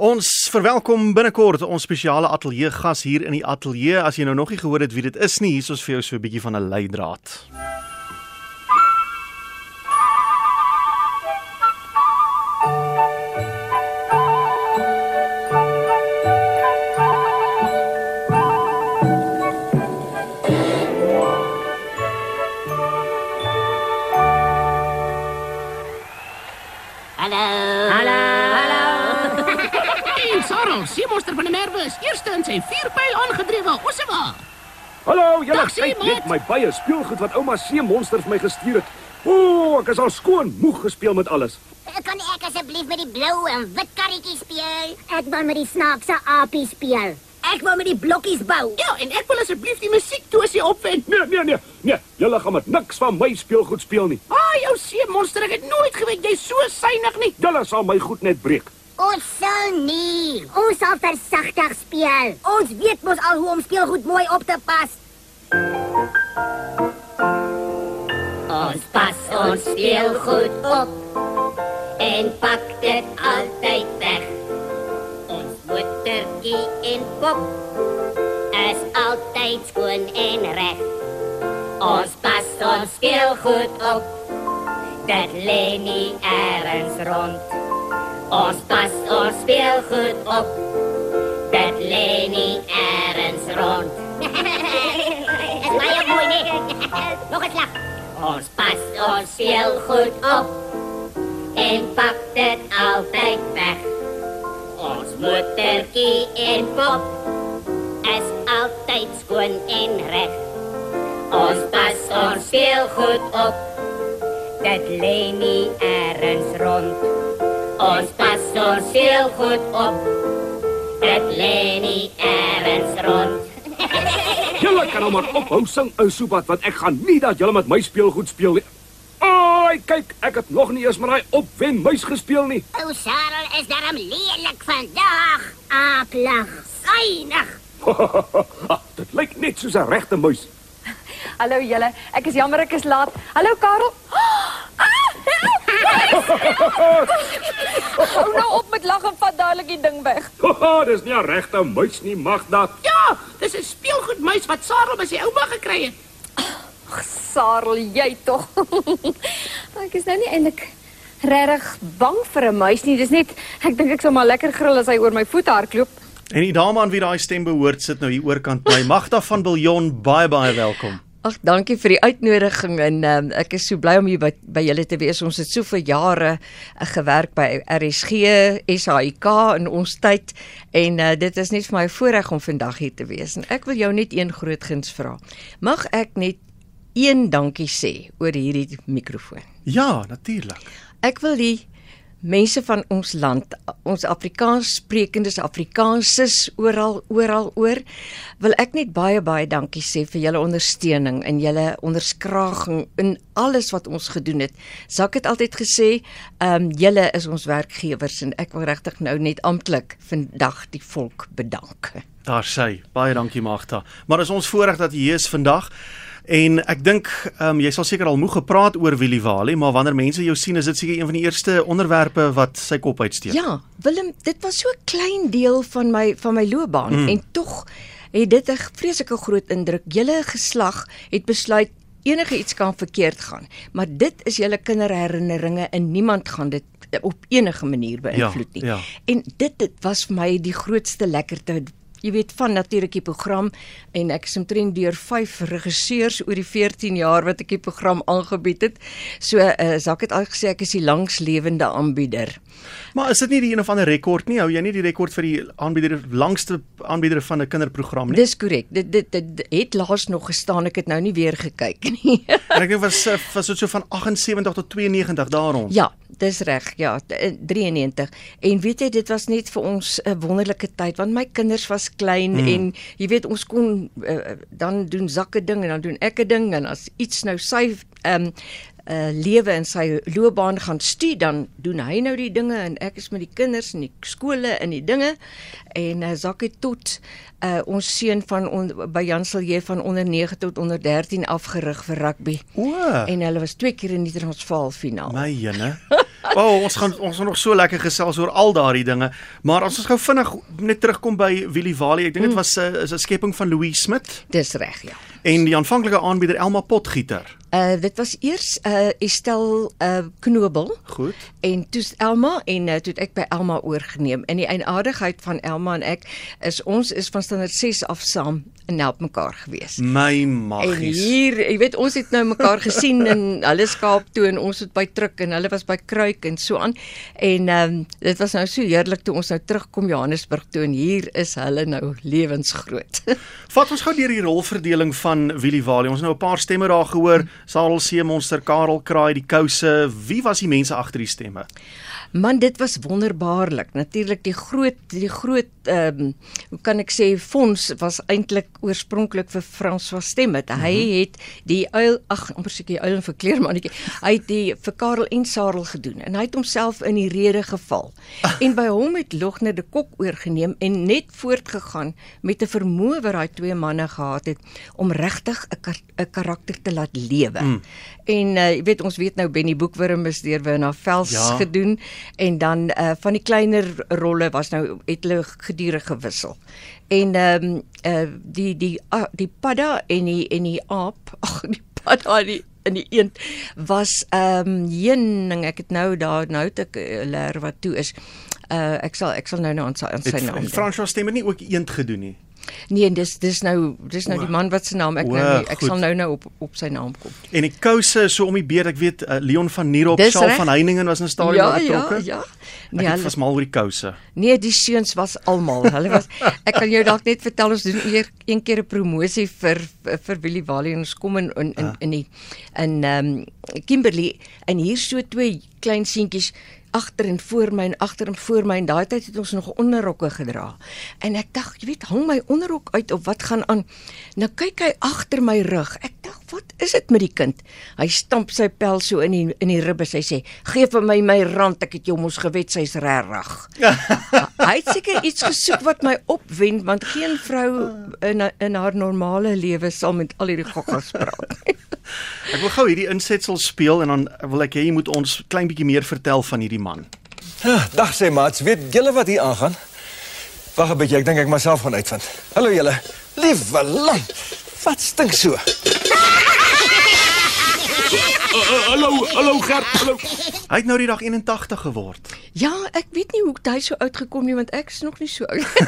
Ons verwelkom binnekort ons spesiale ateljee gas hier in die ateljee. As jy nou nog nie gehoor het wie dit is nie, hier is ons vir jou so 'n bietjie van 'n leidraad. Hallo. Seemonster van die merwe is eerste in sy vierpyl aangedrewe. Ossewa. Hallo, julle kyk net my baie speelgoed wat ouma see monster vir my gestuur het. O, ek is al skoon moeg gespeel met alles. Kan ek asseblief met die blou en wit karretjie speel? Ek wil met die snaakse aapie speel. Ek wil met die blokkies bou. Ja, en ek wil asseblief die musiektosie opvind. Nee, nee, nee. Nee, julle gaan met niks van my speelgoed speel nie. Ah, jou seemonster, ek het nooit geweet jy's so suinig nie. Julle sal my goed net breek. Ons sal nie. Ons sal versigtig speel. Ons weet mos al hoe om speelgoed mooi op te pas. Ons pas ons speelgoed op en pak dit altyd weg. Ons motortjie en pop is altyd skoon en reg. Ons pas ons speelgoed op. Dit lê nie eers rond. Ons pas ons speelgoed op. Dit lê nie eers rond. Is baie mooi nie. Nog 'n slag. Ons pas ons speelgoed op en pak dit altyd weg. Ons motortjie en pop is altyd skoon en reg. Ons pas ons speelgoed op. Dit lê nie eers rond. Ons pas ons speelgoed op. Dit lê nie eers rond. Julle kan nou maar ophou sing ou soepat want ek gaan nie dat julle met my speelgoed speel nie. Ai, kyk, ek het nog nie eers met daai opwen muis gespeel nie. O, Sarel is daarom lelik vandag. Aaplag. Suinig. Ah, dit lyk net soos 'n regte muis. Hallo julle, ek is jammer ek is laat. Hallo Karel. Ah, Hou nou op met lag en vat dadelik die ding weg. Haha, dis nie 'n regte muis nie, mag dat. Ja, dis 'n speelgoedmuis wat Sarah by sy ouma gekry het. Sarel, jy tog. ek is nou nie eintlik regtig bang vir 'n muis nie. Dis net ek dink ek sal maar lekker gril as hy oor my voete hardloop. En die dame aan wie daai stem behoort sit nou hier oorkant my. Magda van Biljon, baie baie welkom. Ag, dankie vir die uitnodiging en um, ek is so bly om hier by, by julle te wees. Ons het soveel jare uh, gewerk by RSG, SAIK in ons tyd en uh, dit is net vir my voorreg om vandag hier te wees. En ek wil jou net een groot guns vra. Mag ek net een dankie sê oor hierdie mikrofoon? Ja, natuurlik. Ek wil die mense van ons land, ons Afrikaans sprekendes Afrikaanses oral oral oor, wil ek net baie baie dankie sê vir julle ondersteuning en julle onderskraging in alles wat ons gedoen het. Sak het altyd gesê, ehm um, julle is ons werkgewers en ek wil regtig nou net amptelik vandag die volk bedank. Daar sê, baie dankie Magda. Maar is ons voorreg dat jy hier is vandag. En ek dink ehm um, jy sal seker al moeg gepraat oor Willie Wally, maar wanneer mense jou sien, is dit seker een van die eerste onderwerpe wat sy kop uitsteek. Ja, Willem, dit was so 'n klein deel van my van my loopbaan mm. en tog het dit 'n vreeslike groot indruk. Julle geslag het besluit enige iets kan verkeerd gaan, maar dit is julle kinderherinneringe en niemand gaan dit op enige manier beïnvloed nie. Ja, ja. En dit dit was vir my die grootste lekkerte Jy weet van natuurlik die program en ek is omtrent deur 5 regisseurs oor die 14 jaar wat ek die program aangebied het. So uh, Zak het al gesê ek is die langslewende aanbieder. Maar is dit nie die een of ander rekord nie? Hou jy nie die rekord vir die aanbieder langste aanbieder van 'n kinderprogram nie? Dis korrek. Dit, dit dit het laas nog gestaan. Ek het nou nie weer gekyk nie. En ek dink was eh, was dit so van 78 tot 92 daar rond. ja, dis reg. Ja, t- eh, 93. En weet jy, dit was net vir ons 'n wonderlike tyd want my kinders was klein hmm. en jy weet ons kon uh, dan doen sakke ding en dan doen ek 'n ding en as iets nou sy ehm um, uh lewe in sy loopbaan gaan stuur dan doen hy nou die dinge en ek is met die kinders en die skole en die dinge en uh, Zakkie tot uh ons seun van on, by Jan Silje van onder 9 tot onder 13 afgerig vir rugby. O, En hulle was twee keer in die Transvaal finaal. my jene. O, oh, ons gaan ons gaan nog so lekker gesels oor al daardie dinge, maar as ons gou vinnig net terugkom by Willie Wally, ek dink dit was 'n uh, 'n skepping van Louis Smit Dis reg, ja. en die aanvanklike aanbieder Elma Potgieter. Uh dit was eers uh Estel uh Knobel Goed. en toe's Elma en uh, toe ek by Elma oorgeneem. En die eienaardigheid van Elma en ek is ons is van standaard 6 af saam en help mekaar gewees. My En magies. hier, jy weet ons het nou mekaar gesien in hulle skaap toe en ons het by Truk en hulle was by Kruik en so aan. En ehm um, dit was nou so heerlik toe ons nou terugkom Johannesburg toe en hier is hulle nou lewensgroot. Vat ons gou deur die rolverdeling van Willie Wally. Ons het nou 'n paar stemme daar gehoor. Sarel Seemonster, Karel Kraai, die Kouse. Wie was die mense agter die stemme? Man, dit was wonderbaarlik. Natuurlik die groot die groot ehm um, hoe kan ek sê fonds was eintlik oorspronklik vir François Stemmet. Mm -hmm. Hy het die uil ag, amper seker die uil en verkleer mannetjie. Hy het die vir Karel en Sarel gedoen en hy het homself in die rede geval. en by hom het Logner de Kok oorgeneem en net voortgegaan met 'n vermoë wat daai twee manne gehad het om regtig 'n kar 'n karakter te laat lewe. Mm. En uh, jy weet ons weet nou Benny Boekwurm is deur Werner Vels Ja. gedoen en dan uh, van die kleiner rolle was nou het hulle gedurig gewissel. En ehm um, uh, die die uh, die padda en die en die aap, ag die padda en die in die een was ehm um, heuning ek het nou daar nou uh, leer wat toe is. Uh ek sal ek sal nou nou aan sy aan sy naam. het dink. François Stemmet nie ook eend gedoen nie. Nee, dis dis nou dis nou die man wat se naam ek O, nou nie, ek goed. sal nou nou op op sy naam kom. En die Kouse so om die beurt, ek weet uh, Leon van Nierop, reg. van Heiningen was in 'n stadion ja, betrokke. ja, ja. Nee, ek was mal oor die Kouse. Nee, die seuns was almal. Hulle was ek kan jou dalk net vertel ons doen eer een keer 'n promosie vir vir Willie Wally en ons kom in in in, in die in ehm um, Kimberley en hier so twee klein seentjies agter en voor my en agter en voor my en daai tyd het ons nog onderrokke gedra. En ek dink, jy weet, hang my onderrok uit of wat gaan aan? Nou kyk hy agter my rug. Ek dink, wat is dit met die kind? Hy stamp sy pel so in die in die ribbes. Hy sê, "Gee vir my my rand, ek het jou mos gewet sy's regtig." hy het seker iets gesoek wat my opwend want geen vrou in in haar normale lewe sal met al hierdie goggas praat. Ek wil gou hierdie insetsel speel en dan wil ek hê jy moet ons klein bietjie meer vertel van hierdie man. Dag sê maats, weet julle wat hier aangaan? Wag 'n bietjie, ek dink ek myself gaan uitvind. Hallo julle. Liewe land. Wat stink so? Hallo, hallo Gert, hallo. Hy het nou die dag 81 geword. Ja, ek weet nie hoe hy so uitgekom nie want ek is nog nie so oud.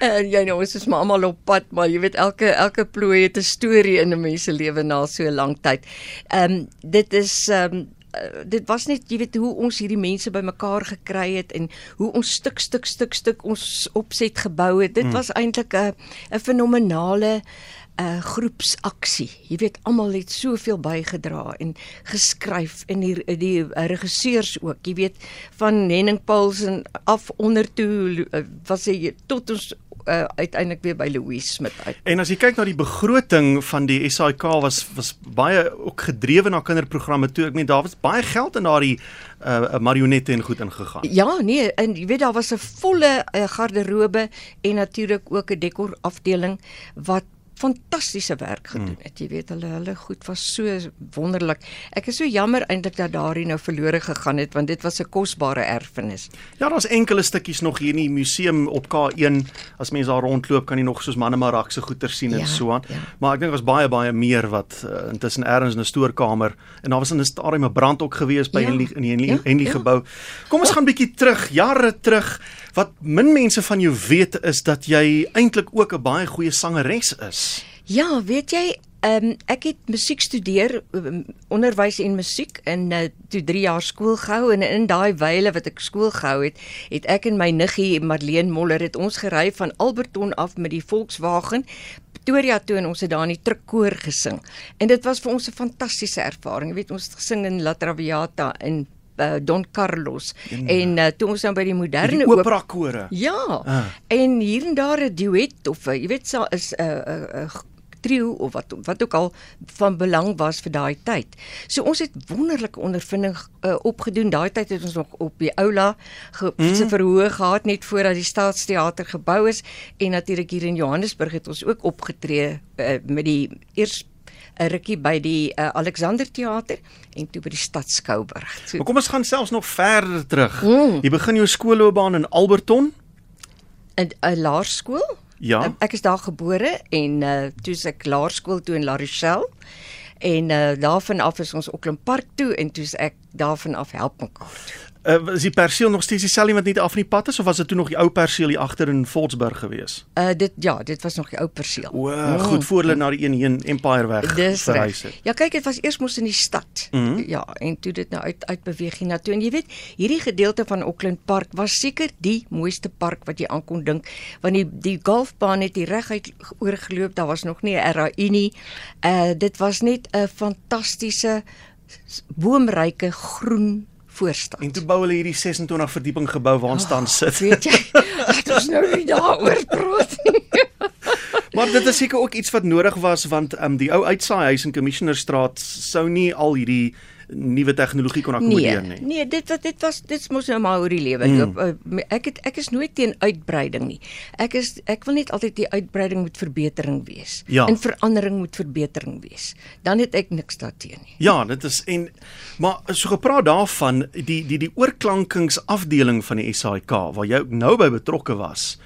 En jy nou ons is maar almal op pad, maar jy weet elke elke plooi het 'n storie in 'n mens se lewe na so 'n lang tyd. Ehm um, dit is ehm um, uh, dit was net jy weet hoe ons hierdie mense bymekaar gekry het en hoe ons stuk stuk stuk stuk ons opset gebou het. Dit hmm. was eintlik 'n 'n fenominale 'n uh, groepsaksie. Jy weet almal het soveel bygedra en geskryf en die die regisseurs ook. Jy weet van Henning Paulsen af onder toe uh, was hy tot ons uh, uiteindelik weer by Louis Smit uit. En as jy kyk na die begroting van die SAIK was was baie ook gedrewe na kinderprogramme toe. Ek meen daar was baie geld in daardie uh, marionette en goed ingegaan. Ja, nee, en jy weet daar was 'n volle uh, garderobe en natuurlik ook 'n dekorafdeling wat fantastiese werk gedoen het. Jy weet hulle hulle goed was so wonderlik. Ek is so jammer eintlik dat daardie nou verlore gegaan het want dit was 'n kosbare erfenis. Ja, daar's enkele stukkies nog hier in die museum op K1. As mense daar rondloop, kan jy nog soos Manemarak se goeder sien en Ja, so aan. ja. Maar ek dink daar's baie baie meer wat uh, intussen ergens in 'n stoorkamer en daar was in 'n stadium 'n brand ook gewees by Ja. Henley in die Henley, Ja, Henley ja. gebou. Kom ons gaan bietjie terug, jare terug. Wat min mense van jou weet is dat jy eintlik ook 'n baie goeie sangeres is. Ja, weet jy, ehm ek het musiek studeer, um, onderwys en musiek in uh, toe 3 jaar skool gehou en in daai wyle wat ek skool gehou het, het ek en my niggie Marlene Moller het ons gery van Alberton af met die Volkswagen Pretoria toe en ons het daar in die trukkoor gesing. En dit was vir ons 'n fantastiese ervaring. Jy weet, ons het gesing in La Traviata in uh, Don Carlos en, en uh, toe ons dan by die moderne Die opera kore. Ja. Ah. En hier en daar 'n duet of 'n jy weet sa is 'n 'n 'n trio of wat wat ook al van belang was vir daai tyd. So ons het wonderlike ondervinding uh, opgedoen. Daai tyd het ons nog op die Oula ge, mm. se verhoog gehad net voordat die Staatsteater gebou is en natuurlik hier in Johannesburg het ons ook opgetree uh, met die eers 'n rukkie by die uh, Alexander Theater en toe by die Stad Skouberg. So, Maar kom ons gaan selfs nog verder terug. Mm. Jy begin jou skoolloopbaan in Alberton. in 'n laerskool. Ja. Um, ek is daar gebore en uh, toe is ek laerskool toe in La Rochelle. En uh, daarvan af is ons Auckland Park toe en toe ek daarvan af help mekaar toe. Uh, is die perseel nog steeds dieselfde wat net af in die pad is of was dit toe nog die ou perseel hier agter in Volksburg gewees? Uh dit ja, dit was nog die ou perseel. O, goed voor hulle na die een heen Empire weg verhuis het. Ja, kyk, dit was eers mos in die stad. Mm. -hmm. Ja, en toe dit nou uit uitbeweeg hiernatoe. En jy weet, hierdie gedeelte van Auckland Park was seker die mooiste park wat jy aan kon dink, want die die golfbaan het hier reguit oorgeloop. Daar was nog nie 'n RAI nie. Uh dit was net 'n fantastiese boomryke groen voorstad. En toe bou hulle hierdie 26 verdieping gebou waar ons staan sit. Weet jy, laat ons nou nie daaroor praat nie. Maar dit is seker ook iets wat nodig was want um, die ou uitsaaihuis in Commissionerstraat sou nie al hierdie nuwe tegnologie kon akkommodeer Nee, nie. nee, dit wat dit was dit mos nou maar oor die lewe loop. Mm. Ek het ek is nooit teen uitbreiding nie. Ek is ek wil net altyd die uitbreiding moet verbetering wees. Ja. En verandering moet verbetering wees. Dan het ek niks daarteen nie. Ja, dit is en maar so gepraat daarvan die die die oorklankingsafdeling van die SAIK waar jy ook nou by betrokke was.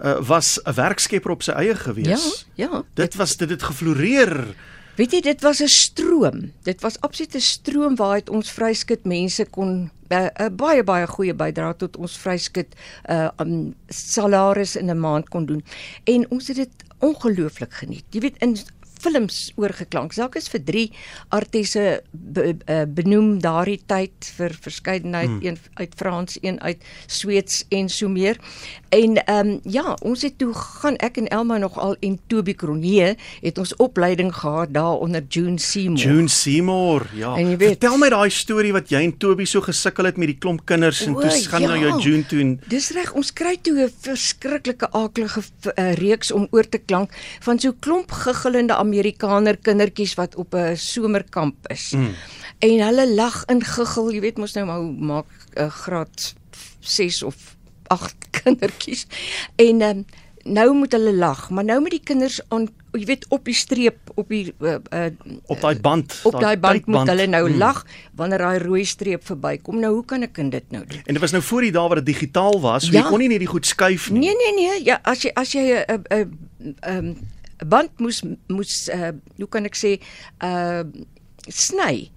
Uh, was 'n werkskepper op sy eie gewees. Ja, ja. Dit was dit het gefloreer. Weet jy, dit was 'n stroom. Dit was absoluut 'n stroom waaruit ons vryskut mense kon 'n uh, uh, baie baie goeie bydrae tot ons vryskut uh um, salaris in 'n maand kon doen. En ons het dit ongelooflik geniet. Jy weet in films oorgeklank. Sak is vir 3 artisse be, uh, benoem daardie tyd vir verskeidenheid, hmm. een uit Frans, een uit Sweeds en so meer. En ehm um, ja, ons het toe gaan ek en Elma nog al en Toby Cronje het ons opleiding gehad daar onder June Seymour. June Seymour, ja. En jy weet- Vertel my daai storie wat jy en Toby so gesukkel het met die klomp kinders en O, toe gaan na jou ja. June toe en Dis reg, ons kry toe 'n verskriklike aaklige uh, reeks om oor te klank van so klomp giggelende Amerikaner kindertjies wat op 'n somerkamp is. Mm. En hulle lag en giggel, jy weet mos nou maar hoe maak 'n uh, graad 6 of 8 kindertjies. En um, nou moet hulle lag, maar nou met die kinders aan jy weet op die streep op die uh, uh, op daai band, op daai band moet tydband. hulle nou Mm. lag wanneer daai rooi streep verbykom. Nou hoe kan 'n kind dit nou doen? En dit was nou voor die dae wat dit digitaal was, so Ja. jy kon nie net die goed skuif nie. Nee nee nee, ja, as jy as jy 'n 'n 'n 'n band moes moes uh, hoe kan ek sê uh sny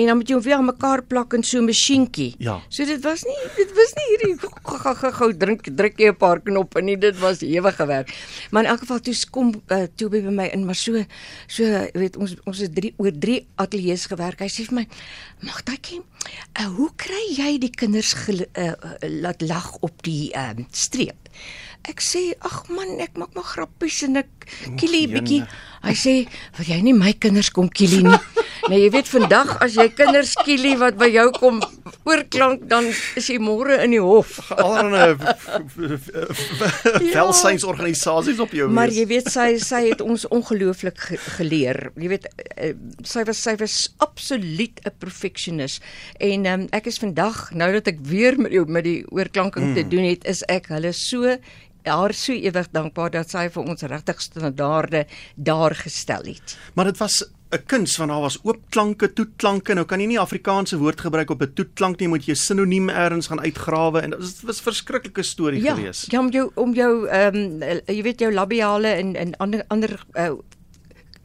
en dan moet jy hom weer aan mekaar plak in so 'n masjienkie. Ja. So dit was nie dit was nie hierdie gou drink druk jy 'n paar knoppe nie, dit was ewige werk. Maar in elk geval toe kom uh, toe by my in, maar so so weet ons ons het drie oor drie ateljee's gewerk. Hy sê vir my, "Magdatjie, uh, hoe kry jy die kinders gel, uh, uh, laat lag op die uh, streep?" Ek sê, "Ag man, ek maak maar grappies en ek kielie bietjie." Hy sê, "Wil jy nie my kinders kom kielie nie?" nou jy weet vandag as jy kinders kielie wat by jou kom oorklank, dan is jy môre in die hof. Allerlei welsynsorganisasies op jou Maar wees. jy weet sy sy het ons ongelooflik ge geleer. Jy weet uh, sy was sy was absoluut 'n perfectionist. En um, ek is vandag nou dat ek weer met die, met die oorklanking mm. te doen het, is ek hulle so haar so ewig dankbaar dat sy vir ons regtig standaarde daar gestel het. Maar dit was 'n kuns want daar was oopklanke, toetklanke. Nou kan jy nie Afrikaanse woord gebruik op 'n toetklank nie, moet jy sinoniem ergens gaan uitgrawe en dit was, verskriklike storie Ja, gewees. ja om jou om jou ehm um, jy weet jou labiale en en ander ander uh,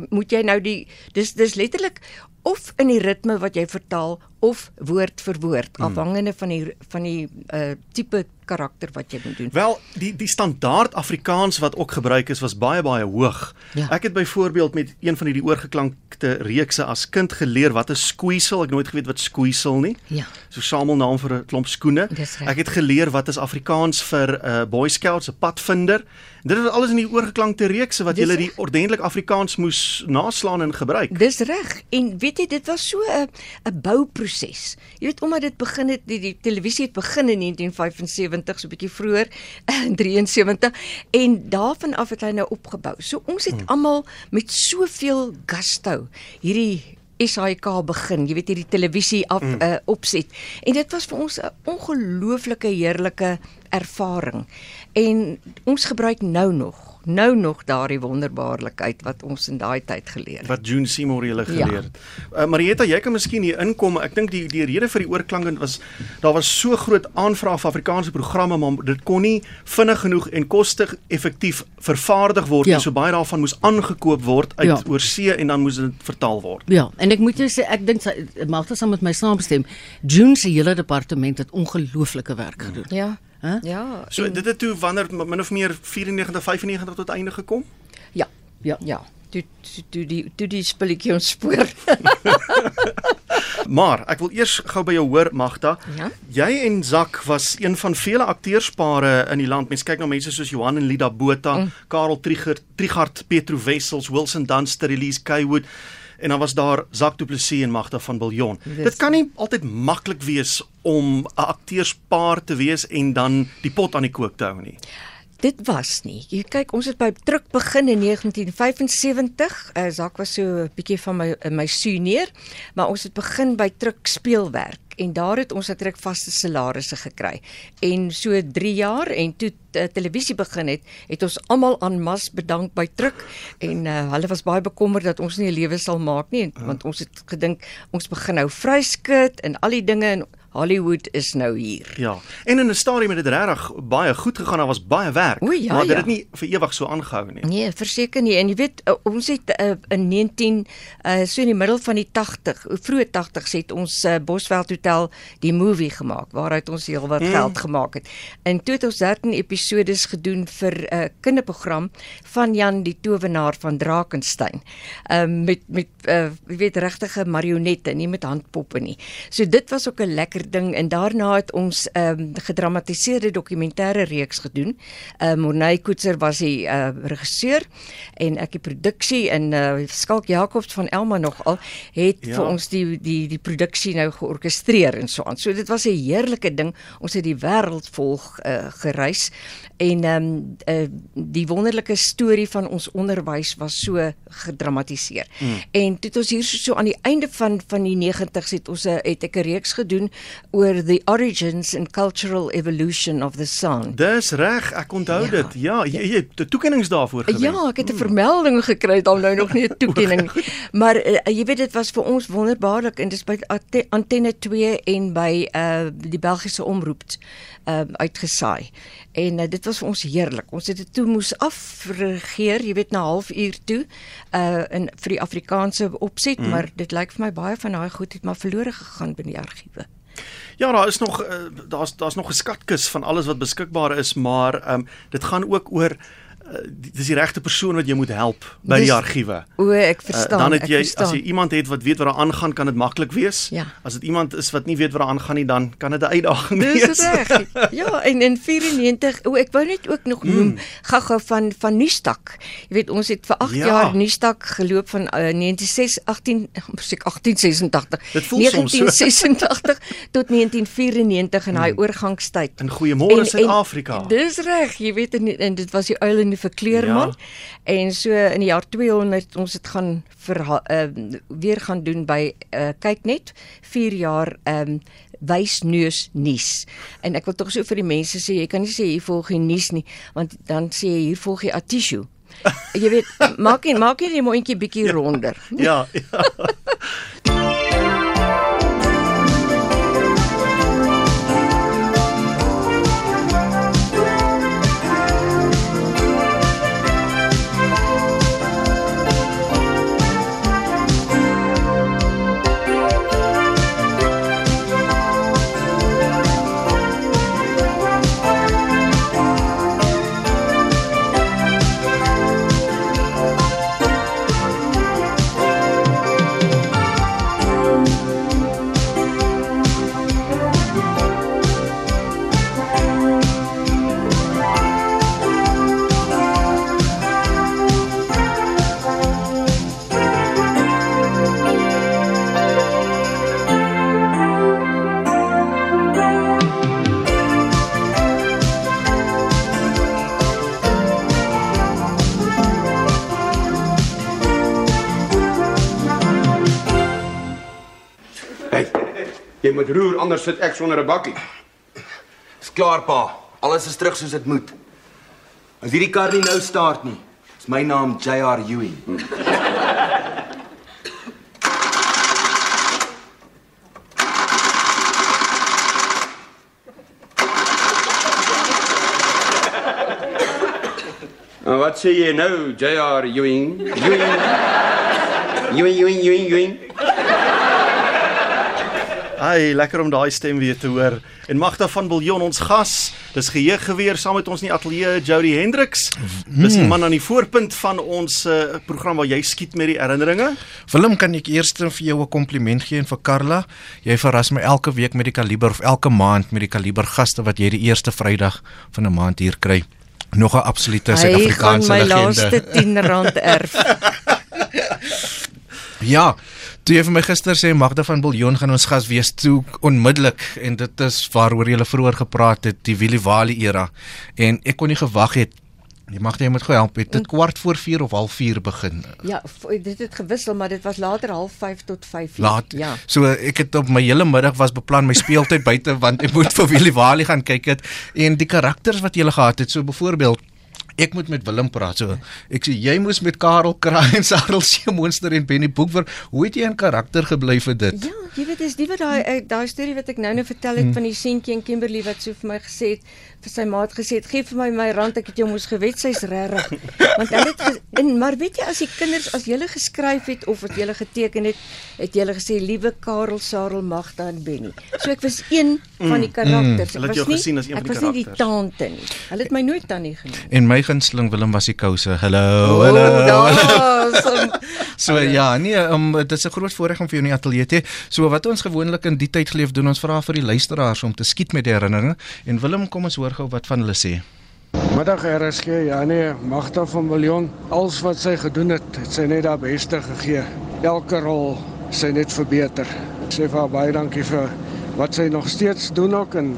moet jy nou die dis dis letterlik of in die ritme wat jy vertaal of woord vir woord Hmm. afhangende van die van die uh, tipe karakter wat jy moet doen. Wel, die die standaard Afrikaans wat ook gebruik is was baie baie hoog. Ja. Ek het byvoorbeeld met een van hierdie oorgeklankte reekse as kind geleer wat 'n squeesel, ek nooit geweet wat squeesel nie. Ja. So samelnaam vir 'n klomp skoene. Ek het geleer wat is Afrikaans vir 'n uh, Boy Scouts, 'n padvinder. Dit is alles in die oorgeklankte reekse wat jy die ordentlik Afrikaans moes naslaan en gebruik. Dis reg. En weet jy, dit was so 'n 'n bouproses. Jy weet omdat dit begin het die, die televisie het begin in 1975 so 'n bietjie vroeër in 73 en daarvan af het hy nou opgebou. So ons het hmm. almal met soveel gusto hierdie SAK begin. Jy weet hierdie televisie af mm. uh, opset. En dit was vir ons 'n ongelooflike heerlike ervaring. En ons gebruik nou nog nou nog daardie wonderbaarlikheid wat ons in daai tyd geleer het. wat June Seymour julle Ja. geleer het. Uh, Marietta, jy kan miskien hier inkom. Ek dink die die rede vir die oorklank was daar was so groot aanvraag vir Afrikaanse programme, maar dit kon nie vinnig genoeg en koste-effektief vervaardig word Ja. nie. So baie daarvan moes aangekoop word uit Ja. oorsee en dan moes dit vertaal word. Ja, en ek moet jou sê ek dink sy- Magda sal met my saamstem. June se hele departement het ongelooflike werk gedoen. Ja. Hæ? Ja. So en- dit het toe wanneer min of meer 94 95 tot einde gekom. Ja, ja. Ja, toe toe- die toe die spulletjie ons spoor. Maar ek wil eers gou by jou hoor Magda. Ja? Jy en Zak was een van vele akteurspare in die land. Mens kyk na mense soos Johan en Lida Botha, mm. Karel Trigger, Trigard, Petro Wessels, Wilson Dunster, Elise Kaywood en dan was daar Zak Du Plessis en Magda van Biljon. Dis- Dit kan nie altyd maklik wees om 'n akteurspaar te wees en dan die pot aan die kook te hou nie. Dit was nie. Jy kyk, ons het by druk begin in 1975. Uh, Zak was so 'n bietjie van my uh, my senior, maar ons het begin by druk speelwerk en daar het ons natuurlik vaste salarisse gekry. En so 3 jaar en toe uh, televisie begin het, het ons almal aan mas bedank by druk en uh, hulle was baie bekommerd dat ons nie 'n lewe sal maak nie, en, want ons het gedink ons begin nou vryskut en al die dinge en Hollywood is nou hier. Ja. En in 'n stadium het dit regtig baie goed gegaan. Daar was baie werk. O, ja, maar dit ja. het nie vir ewig so aangehou nie. Nee, verseker nie. En jy weet uh, ons het uh, in 19 uh, so in die middel van die 80, vroeë 80s het ons uh, Bosveld Hotel die movie gemaak waaruit ons heelwat mm. geld gemaak het. En toe het ons 13 episodes gedoen vir 'n uh, kinderprogram van Jan die towenaar van Drakensberg. Um, met met uh, jy weet regtige marionette, nie met handpoppe nie. So dit was ook 'n lekker ding en daarna het ons 'n um, gedramatiseerde dokumentêre reeks gedoen. Uh, Morney Koetser was die uh, regisseur en ek die produksie en uh, Skalk Jacobs van Elma nogal het Ja. vir ons die die die produksie nou georkestreer en so aan. So dit was 'n heerlike ding. Ons het die wêreld volg uh, gereis en ehm um, uh, die wonderlike storie van ons onderwys was so gedramatiseer. Mm. En toe het ons hier so, so aan die einde van van die 90's het ons 'n het ek 'n reeks gedoen oor the origins and cultural evolution of the sound. Dis reg, ek onthou Ja. dit. Ja, jy jy het 'n toekenning daarvoor gewen. Ja, ek het 'n vermelding gekry, dan nou nog nie 'n toekenning. Maar uh, jy weet dit was vir ons wonderbaarlik en dis by Ante- Antenne 2 en by uh die Belgiese omroep uh uitgesaai. En uh, dit was vir ons heerlik. Ons het dit toe moes afregeer, jy weet na halfuur toe uh in vir die Afrikaanse opset, mm. maar dit lyk vir my baie van daai goed het maar verlore gegaan binne die argiewe. Ja, daar is nog uh, daar's daar's nog 'n skatkis van alles wat beskikbaar is, maar ehm um, dit gaan ook oor dis die regte persoon wat jy moet help by Dis- die argiewe. O, ek Uh, verstaan. dan het jy as jy iemand het wat weet wat daar aangaan, kan dit maklik wees. Ja. As dit iemand is wat nie weet wat daar aangaan nie, dan kan dit 'n uitdaging Dis wees. reg. Ja, en in 94, o ek wou net ook nog noem mm. gou-gou van van Nuustak. Jy weet ons het vir 8 Ja. ja. jaar Nuustak geloop van uh, 1986 18 musiek 1886. Dit voel soms so. 1986 tot 1994 in daai mm. oorgangstyd. In Goeiemôre Suid-Afrika. Dis reg, jy weet en, en dit was die uil en die verkleerman. Ja. En so in die jaar 200 ons het gaan vir uh, weer gaan doen by uh, kyk net 4 jaar ehm um, wysneus nuus. En ek wil tog so vir die mense sê jy kan nie sê hier volg jy nuus nie want dan sê jy hier volg jy Atishu. jy weet maak nie maak nie die mondjie bietjie ronder. Ja, ja. moet roer anders sit ek sonder 'n bakkie. Dis klaar pa. Alles is terug soos dit moet. As hierdie kar nie nou start nie, is my naam JR Ewing. En wat sê jy nou, JR Ewing? Ewing. Ewing, Ewing, Ewing, Ewing. Ai, lekker om daai stem weer te hoor. En Magda van Biljon ons gas. Dis geheuggeweer saam met ons in die ateljee Jody Hendriks. Dis die man aan die voorpunt van ons uh, program waar jy skiet met die herinneringe. Willem, kan ek eers vir jou 'n kompliment gee en vir Karla? Jy verras my elke week met die kaliber of elke maand met die kaliber gaste wat jy die eerste Vrydag van 'n maand hier kry. Nog 'n absolute Hy gaan Suid-Afrikaanse my legende. laaste R10 erf. Ja, toe jy vir my gister sê Magda van Biljon gaan ons gas wees toe onmiddellik en dit is waaroor jy vroeër gepraat het, die Willie Wali era. En ek kon nie gewag het Jy mag jy moet gou help. Het dit kwart voor 4 of half 4 begin? Ja, dit het gewissel, maar dit was later half 5 tot 5. Laat. Ja. So ek het op my hele middag was beplan my speeltyd buite want ek moet vir Willie Wali gaan kyk het en die karakters wat jy gehad het. So byvoorbeeld Ek moet met Willem praat so. Ek sê jy moes met Karel Kraai en Sarel Seemonster en Benny Boekwer. Hoe het jy in karakter gebly vir dit? Ja, jy weet dis die wat daai eh, daai storie wat ek nou nou vertel het Hmm. van die seentjie en Kimberley wat so vir my gesê het vir sy maat gesê het gee vir my my rand ek het jou moes gewet sy's regtig. Want hulle het en maar weet jy as die kinders as jy geskryf het of as jy geteken het, het jy gesê liewe Karel, Sarel, Magda en Benny. So ek was een van die Mm. karakters. Het Ek was nie gesien as een van ek die was nie die karakters. tante nie. Hulle het my nooit tannie genoem. En my gunsteling Willem was die kouse. Hallo. Hallo. daar's So ja, nee, um, dit is 'n groot voorreg om vir jou in die ateljee te hê. So wat ons gewoonlik in die tyd geleef doen, ons vra vir die luisteraars om te skiet met die herinneringe en Willem kom ons hoor gou wat van hulle sê. Middag RSG, ja nee, Magda van Biljon, alles wat sy gedoen het, het sy net haar beste gegee. Elke rol sy net verbeter. Ek sê vir haar baie dankie vir wat sy nog steeds doen ook en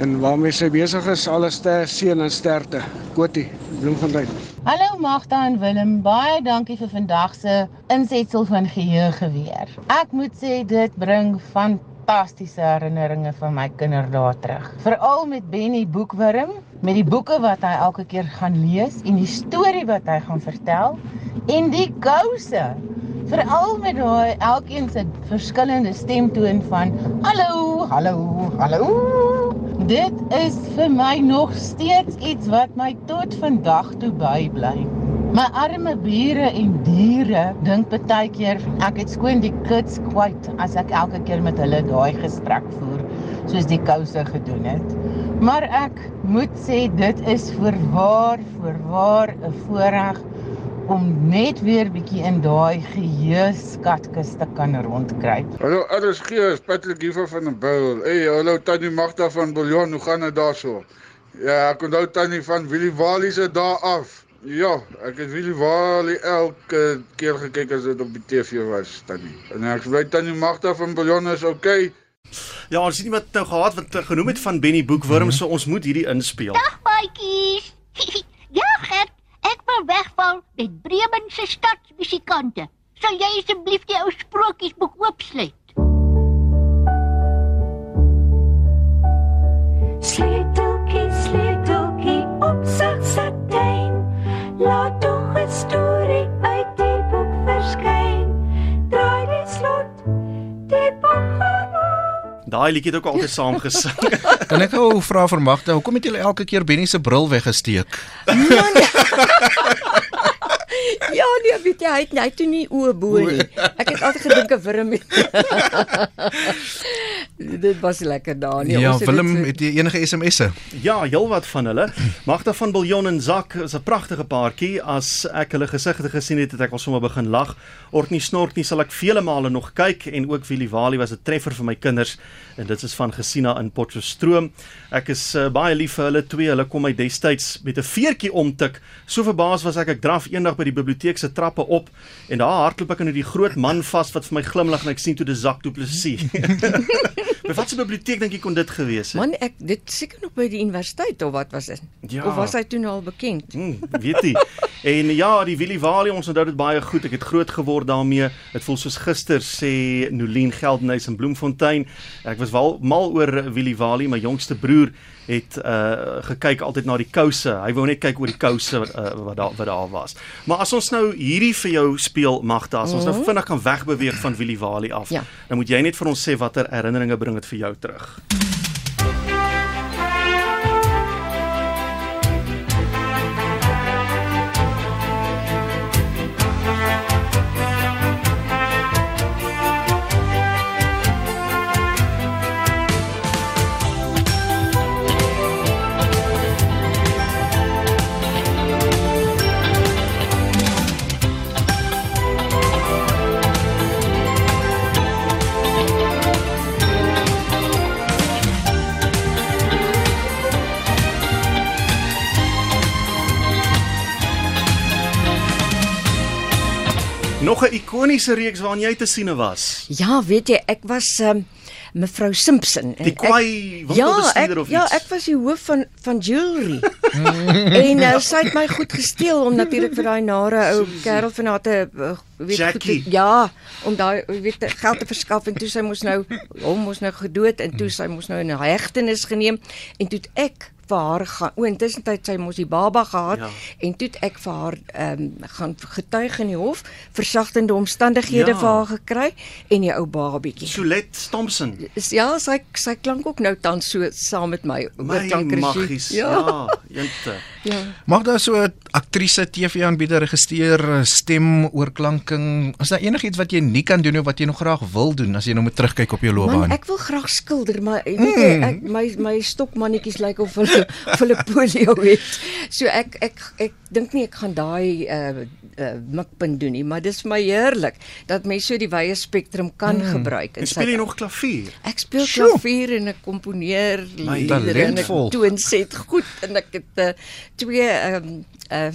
en waarmee sy besig is. Alle ster seën en sterkte. Kotie, Bloemfontein. Hallo Magda en Willem, baie dankie vir vandag se insetsel van geheugeweer. Ek moet sê dit bring fantastiese herinneringe van my kinderdae terug. Veral met Benny Boekwurm, met die boeke wat hy elke keer gaan lees en die storie wat hy gaan vertel en die kouse. Veral met daai elkeen se verskillende stemtoon van hallo, hallo, hallo. Dit is vir my nog steeds iets wat my tot vandag toe bybly. My arme bure en diere dink baie keer ek het skoon die kids kwyt as ek elke keer met hulle daai gesprek voer soos die kouse gedoen het. Maar ek moet sê dit is voorwaar voorwaar 'n voorreg om net weer bietjie in daai geheue skatkis te kan rondkruip. Hallo RSG, is Patrick hier van die Bil. Hey, hallo Tannie Magda van Biljon, hoe gaan dit daarso? Ja, ek onthou Tannie van Willie Wali se daar af. Ja, ek het Willie Wali elke keer gekyk as dit op die TV was, Tannie. En ek weet Tannie Magda van Biljon is okay. Ja, ons het iemand nou gehad wat genoem het van Benny Boekwurm, mm -hmm. so ons moet hierdie inspeel. Maatjies. ja, Gert, ek wil wegval met Bremen se stadsmusikante. Sal jy asseblief die ou sprokiesboek oopsluit? Sleuteltjie, sleuteltjie op sak satijn. Laat tog 'n Daai liedjie het ook altyd saam gesing. Kan ek gou vra vir Magda, hoekom het julle elke keer Benny se bril weggesteek? Ja, nee, weet jy, hy het net toe nie oë bo nie. Ek het altyd gedink 'n wurm. dit was lekker daar nie. ja, Ons het Willem, dit so- het jy enige SMS'e? Ja, heelwat van hulle. Magda van Biljon en Zak is 'n pragtige paartjie. As ek hulle gesigte gesien het, het ek al sommer begin lag. Orkney Snorkney sal ek vele male nog kyk en ook Willie Wali was 'n treffer vir my kinders en dit is van Gesina in Potchefstroom. Ek is uh, baie lief vir hulle twee. Hulle kom my destyds met 'n veertjie omtik. So verbaas was ek ek draf eendag by die biblioteek se trappe op en daar hardloop ek in die groot man vas wat vir my glimlag en ek sien toe dis Zak Du Plessis. By watter biblioteek dink jy kon dit gewees het? Man, ek dit seker nog by die universiteit of wat was dit? Ja. Of was hy toe nou al bekend? Hmm, weet jy. En ja, die Willie Walie, ons onthou dit baie goed. Ek het groot geword daarmee. Dit voel soos gister sê Nolien Geldenhuys in Bloemfontein. Ek was wel mal oor Willie Walie, my jongste broer het uh gekyk altyd na die kouse. Hy wou net kyk oor die kouse uh, wat daar wat daar was. Maar as ons nou hierdie vir jou speel Magda, as ons nou Mhm. vinnig kan wegbeweeg van Willie Walie af, Ja. dan moet jy net vir ons sê watter herinneringe bring vir jou terug. Nog 'n ikoniese reeks waarin jy te siene was. Ja, weet jy, ek was um, mevrou Simpson. en Die ek- kwaai ja, winkelbestuurder of Ja, iets? ek was die hoof van van jewelry. en uh, sy het my goed gesteel om natuurlik vir daai nare ou kerel van haar te uh, weet Jackie. goed ja, om daai weet geld te verskaf en toe sy moes nou hom moes nou gedood en toe sy moes nou in hegtenis geneem en toe het ek vir haar gaan o intussen tyd sy mos die baba gehad Ja. en toe het ek vir haar ehm um, gaan getuig in die hof versagtende omstandighede Ja. vir haar gekry en die ou babietjie Solet Thompson. Is- Ja, sy sy klank ook nou tans so saam met my oor My klankregie. maggies. Ja, jente. Ja. Mag daar so 'n aktrise, TV-aanbieder, regisseur, stem, oorklanking, is daar enigiets wat jy nie kan doen of wat jy nog graag wil doen as jy nou moet terugkyk op jou Man, loopbaan? ek wil graag skilder, maar weet jy, Mm. ek my my stokmannetjies lyk of hulle of hulle polio het. So ek ek ek dink nie ek gaan daai uh uh mikpunt doen nie, maar dis vir my heerlik dat mense so die wye spektrum kan Mm. gebruik En speel jy nog klavier? Ek speel Sjoe. klavier en ek komponeer liedere en ek toonset goed en ek het uh, twee ehm um, uh,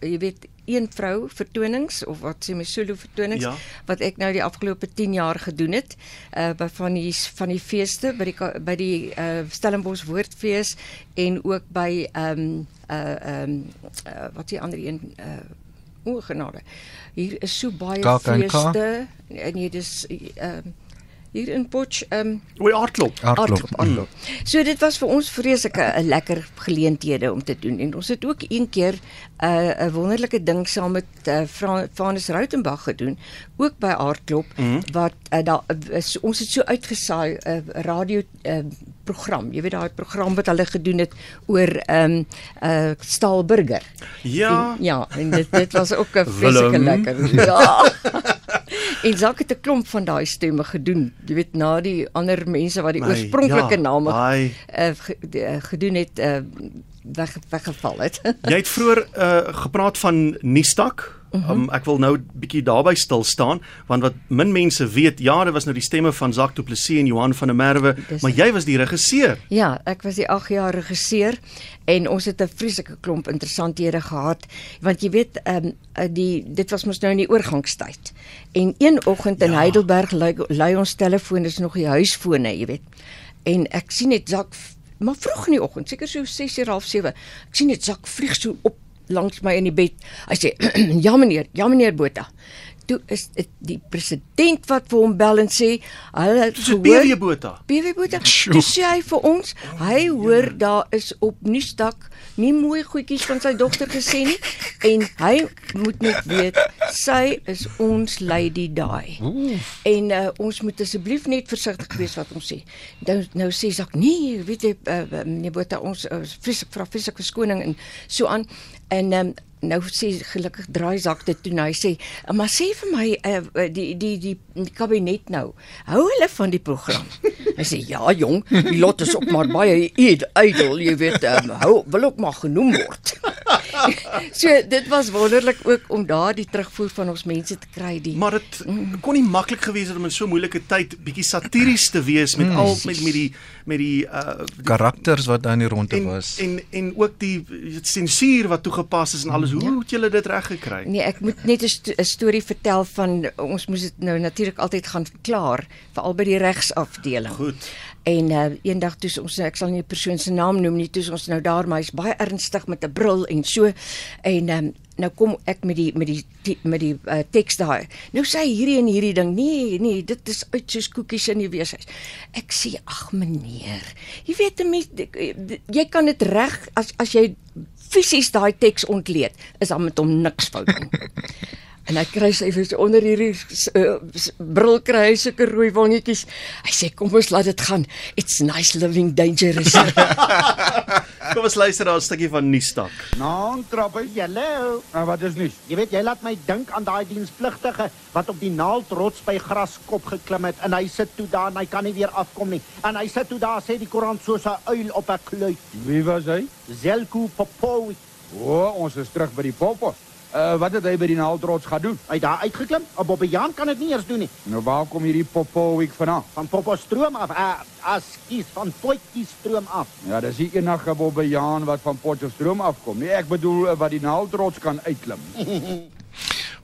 jy weet een vrou vertonings of wat sê my solo vertonings Ja. wat ek nou die afgelope 10 jaar gedoen het uh by van die van die feeste by die by die uh Stellenbosch Woordfees en ook by ehm um, uh ehm um, uh, wat die ander een uh o genade. Hier is so baie KAK&K? feeste en nee dis ehm um, hier in Potch ehm um, O, aardklop. Aardklop, aardklop. So dit was vir ons vreeslike 'n lekker geleenthede om te doen en ons het ook een keer 'n uh, 'n wonderlike ding saam met uh, Franus Rautenbach gedoen ook by Aardklop Mhm. wat uh, daar uh, so, ons het so uitgesaai 'n uh, radio uh, program. Jy weet daai program wat hulle gedoen het oor ehm um, uh Staalburger. Ja. En, ja, en dit dit was ook 'n vreeslike lekker. Ja. En Zak het 'n klomp van daai stemme gedoen. Jy weet na die ander mense wat die My, oorspronklike ja, name daai- uh, ge, de, uh, gedoen het uh, weg weggeval het. Jy het vroeër uh, gepraat van Nuustak. Mhm. Um, ek wil nou bietjie daarby stil staan want wat min mense weet, ja, dit was nou die stemme van Jacques Du Plessis en Johan van der Merwe, Dis- maar jy was die regisseur. Ja, ek was die 8 jaar regisseur en ons het 'n vreeslike klomp interessanthede gehad want jy weet ehm um, die dit was mos nou in die oorgangstyd. En een oggend in ja. Heidelberg lui, lui ons telefoon is nog die huisfone, jy weet. En ek sien net Zak maar vroeg in die oggend, seker so 6:30 half 7. Ek sien net Zak vlieg so op langs my in die bed. Hy sê: "Ja meneer, ja meneer Botha." Toe is dit die president wat vir hom bel en sê hulle het Dis gehoor PW Botha. PW Botha. Toe sê hy vir ons, hy hoor daar is op Nuusdak nie mooi goedjies van sy dogter gesê nie en hy moet net weet sy is ons lady daai. En uh, ons moet asseblief net versigtig wees wat ons sê. Nou nou sê Sak, nee, weet jy uh, uh, meneer Botha ons uh, vreeslik vra vreeslik verskoning en so aan en um, nou sê gelukkig draai Sak dit toe en hy sê maar sê vir my uh, die, die die die kabinet nou hou hulle van die program hy sê ja jong die lot is ook maar baie ed- ydel jy weet um, hou wil ook maar genoem word so dit was wonderlik ook om daar die terugvoer van ons mense te kry die Maar dit kon nie maklik gewees het om in so 'n moeilike tyd bietjie satiries te wees met Mm. al met met die met die uh die, Karakters wat daar in die ronde en, was. en en ook die sensuur wat toegepas is en alles. Hoe Ja. het julle dit reg gekry? Nee, ek moet net 'n sto storie vertel van ons moes dit nou natuurlik altyd gaan klaar, veral by die regsafdeling. Goed. En uh, eendag toe ons ek sal nie 'n persoon se naam noem nie, toe ons nou daar, maar hy's baie ernstig met 'n bril en so en um, nou kom ek met die met die, die met die uh, teks daar. Nou sê hierdie en hierdie ding. Nee, nee, dit is uit soos koekies in die weeshuis. Ek sê ag meneer, jy weet 'n mens jy kan dit reg as as jy fisies daai teks ontleed, is dan met hom niks fout nie. En hy kry sy vir onder hierdie uh, bril kry hy sulke rooi wangetjies. Hy sê kom ons laat dit gaan. It's nice living dangerous. Kom ons luister daar 'n stukkie van nuusstak. Nou, trappe. Hallo. Nou wat is nuus? Jy weet jy laat my dink aan daai dienspligtige wat op die naaldrots by Graskop geklim het en hy sit toe daar en hy kan nie weer afkom nie. En hy sit toe daar sê die koerant soos 'n uil op 'n kluit. Wie was hy? Zelko Popovic. O, oh, ons is terug by die poppos. Uh wat het hy by die naaldrots gaan doen? Hy daar uitgeklim. 'n Bobbejaan kan dit nie eers doen nie. Nou waar kom hierdie Popovic vandaan? Van Popostroom af. Uh, as kies van Potjiestroom af. Ja, dis die enige Bobbejaan wat van Potchefstroom afkom. Nee, ek bedoel uh, wat die naaldrots kan uitklim.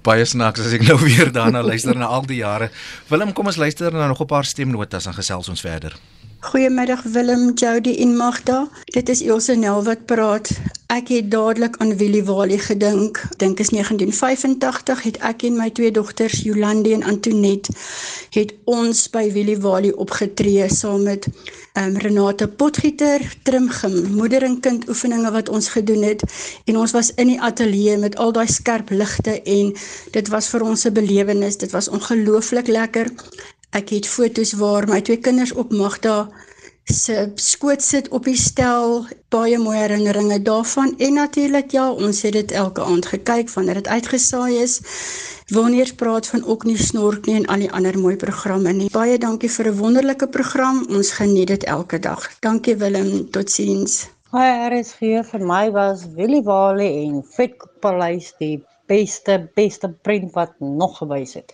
Baie snaaks as ek nou weer daarna luister na al die jare. Willem, kom ons luister na nog 'n paar stemnotas en gesels ons verder. Goeiemiddag Willem, Jody en Magda. Dit is Elsje Nel wat praat. Ek het dadelik aan Willie Wally gedink. Dink is 1985 het ek en my twee dogters Jolande en Antoinette het ons by Willie Wally opgetree saam met um, Renate Potgieter, Trimgim, moeder en kind oefeninge wat ons gedoen het en ons was in die ateljee met al daai skerp ligte en dit was vir ons 'n belewenis. Dit was ongelooflik lekker. Ek het foto's waar my twee kinders op Magda se skoot sit op die stel, baie mooi herinneringe daarvan en natuurlik ja, ons het dit elke aand gekyk wanneer dit uitgesaai is. Wanneer praat van ook nie snork nie en al die ander mooi programme nie. Baie dankie vir 'n wonderlike program. Ons geniet dit elke dag. Dankie Willem, totsiens. Hi, RSG vir my was Willie Wally en Vetkoek Paleis die beste beste prent wat nog gewys het.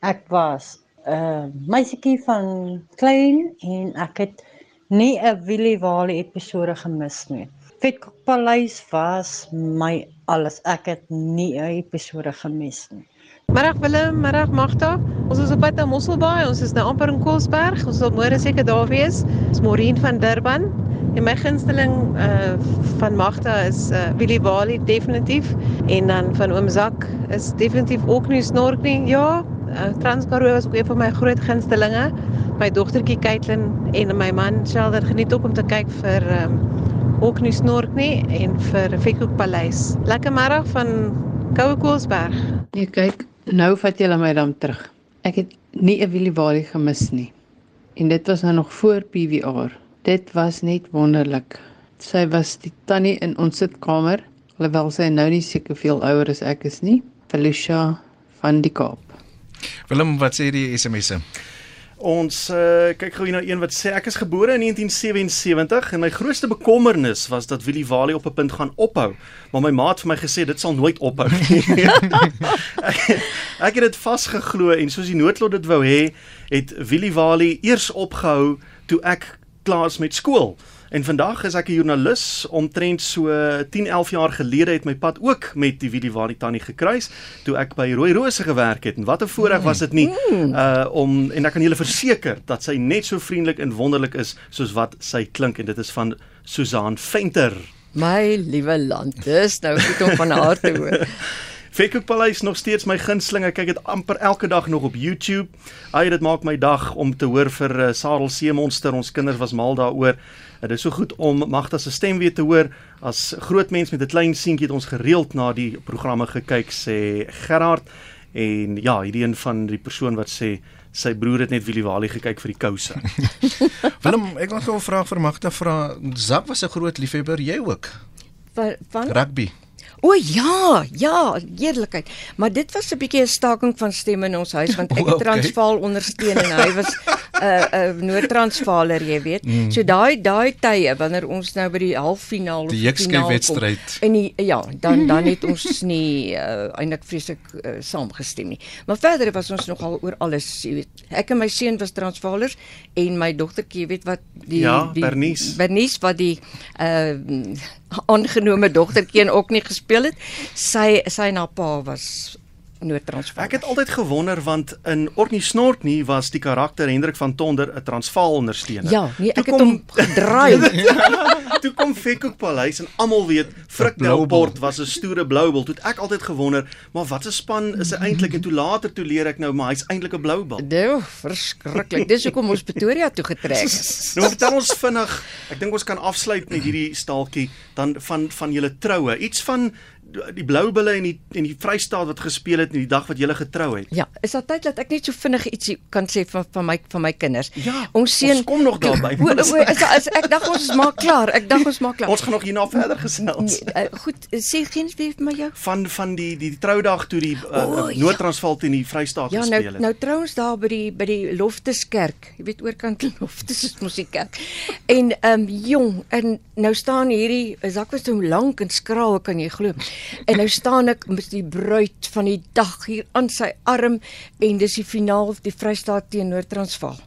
Ek was 'n uh, meisietjie van klein en ek het nie 'n Willie Wally episode gemis nie. Vetkoek Paleis was my alles. Ek het nie 'n episode gemis nie. Middag Willem, middag Magda. Ons is op pad na Mosselbaai. Ons is nou amper in Koelsberg. Ons sal môre seker daar wees. Dis Maureen van Durban. En my gunsteling uh van Magda is uh Willie Wally definitief en dan van oom Zak is definitief ook nie snork nie. Ja, uh, Transkaroo was ook een van my groot gunstelinge. My dogtertjie Caitlin en my man Sheldon geniet ook om te kyk vir um ook nie snork nie en vir Fikkoek Paleis. Lekker middag van Koue Koelsberg. Nee, kyk, nou vat julle my dan terug. Ek het nie 'n Willie Wally gemis nie. En dit was nou nog voor PVR. Dit was net wonderlik. Sy was die tannie in ons sitkamer, alhoewel sy nou nie seker veel ouer as ek is nie. Felicia van die Kaap. Willem, wat sê die SMS'e? Ons uh, kyk gou hier na een wat sê ek is gebore in 1977 en my grootste bekommernis was dat Willie Wally op 'n punt gaan ophou, maar my ma het vir my gesê dit sal nooit ophou nie. ek, ek het dit vasgeglo en soos die noodlot dit wou hê, het Willie Wally eers opgehou toe ek klaar is met skool. En vandag is ek 'n joernalis omtrent so 10, 11 jaar gelede het my pad ook met die Willie Wally tannie gekruis toe ek by Rooi Rose gewerk het. En wat 'n voorreg was dit nie uh om en ek kan julle verseker dat sy net so vriendelik en wonderlik is soos wat sy klink en dit is van Susan Venter. My liewe land, dis nou goed om van haar te hoor. Vetkoek Paleis nog steeds my gunsteling. Ek kyk dit amper elke dag nog op YouTube. Ai, dit maak my dag om te hoor vir uh, Sarel Seemonster. Ons kinders was mal daaroor. Dit is so goed om Magda se stem weer te hoor. As groot mens met 'n klein seentjie het ons gereeld na die programme gekyk sê Gerard en ja, hierdie een van die persoon wat sê sy broer het net Willie Wally gekyk vir die kouse. Willem, ek wil gou 'n vraag vir Magda vra. Zak was 'n groot liefhebber, jy ook? Van van Rugby. O ja, ja, eerlikheid. Maar dit was 'n bietjie 'n staking van stemme in ons huis want ek het Okay. Transvaal ondersteun en hy was uh, 'n uh, Noord-Transvaaler, jy weet. Mm. So daai daai tye wanneer ons nou by die halffinaal of Die finaal kom, wedstryd. En die, ja, dan dan het ons nie uh, eintlik vreeslik uh, saamgestem nie. Maar verder was ons nogal oor alles, jy weet. Ek en my seun was Transvaalers en my dogtertjie, jy weet wat die Ja, die Bernice. Bernice wat die uh aangenome dogtertjie en ook nie gespeel het. Sy sy en haar pa was Noord-Transvaal. Ek het altyd gewonder want in Orkney Snortney was die karakter Hendrik van Tonder 'n Transvaal ondersteuner. Ja, nee, ek Toe het hom gedraai. Toe kom Fekkoek Paleis en almal weet Frik Delport was 'n stoere bloubal. Toe het ek altyd gewonder, maar wat 'n span is hy eintlik en toe later toe leer ek nou maar hy's eintlik 'n bloubal. Nou, verskriklik. Dis hoekom ons Pretoria toe getrek het. Nou vertel ons vinnig. Ek dink ons kan afsluit met hierdie staaltjie dan van van julle troue. Iets van die blou bulle en die en die Vrystaat wat gespeel het in die dag wat julle getrou het. Ja, is daar tyd dat ek net so vinnig ietsie kan sê van van my van my kinders? Ja, ons seun kom nog daarby. O, o, is, is, ek dink ons is maar klaar. Ek dink ons maar klaar. Ons gaan nog hierna verder gesels. Nee, uh, goed, sê geen weer vir my jou. Van van die die, die troudag toe die uh, O, uh, Noord-Transvaal teen die Vrystaat Ja, nou gespeel het. nou trou ons daar by die by die Lofteskerk. Jy weet oorkant Loftes is mos die kerk. En ehm um, jong, en nou staan hierdie sak was so lank en skraal kan jy glo. En nou staan ek met die bruid van die dag hier aan sy arm en dis die finaal die Vrystaat teen Noord-Transvaal.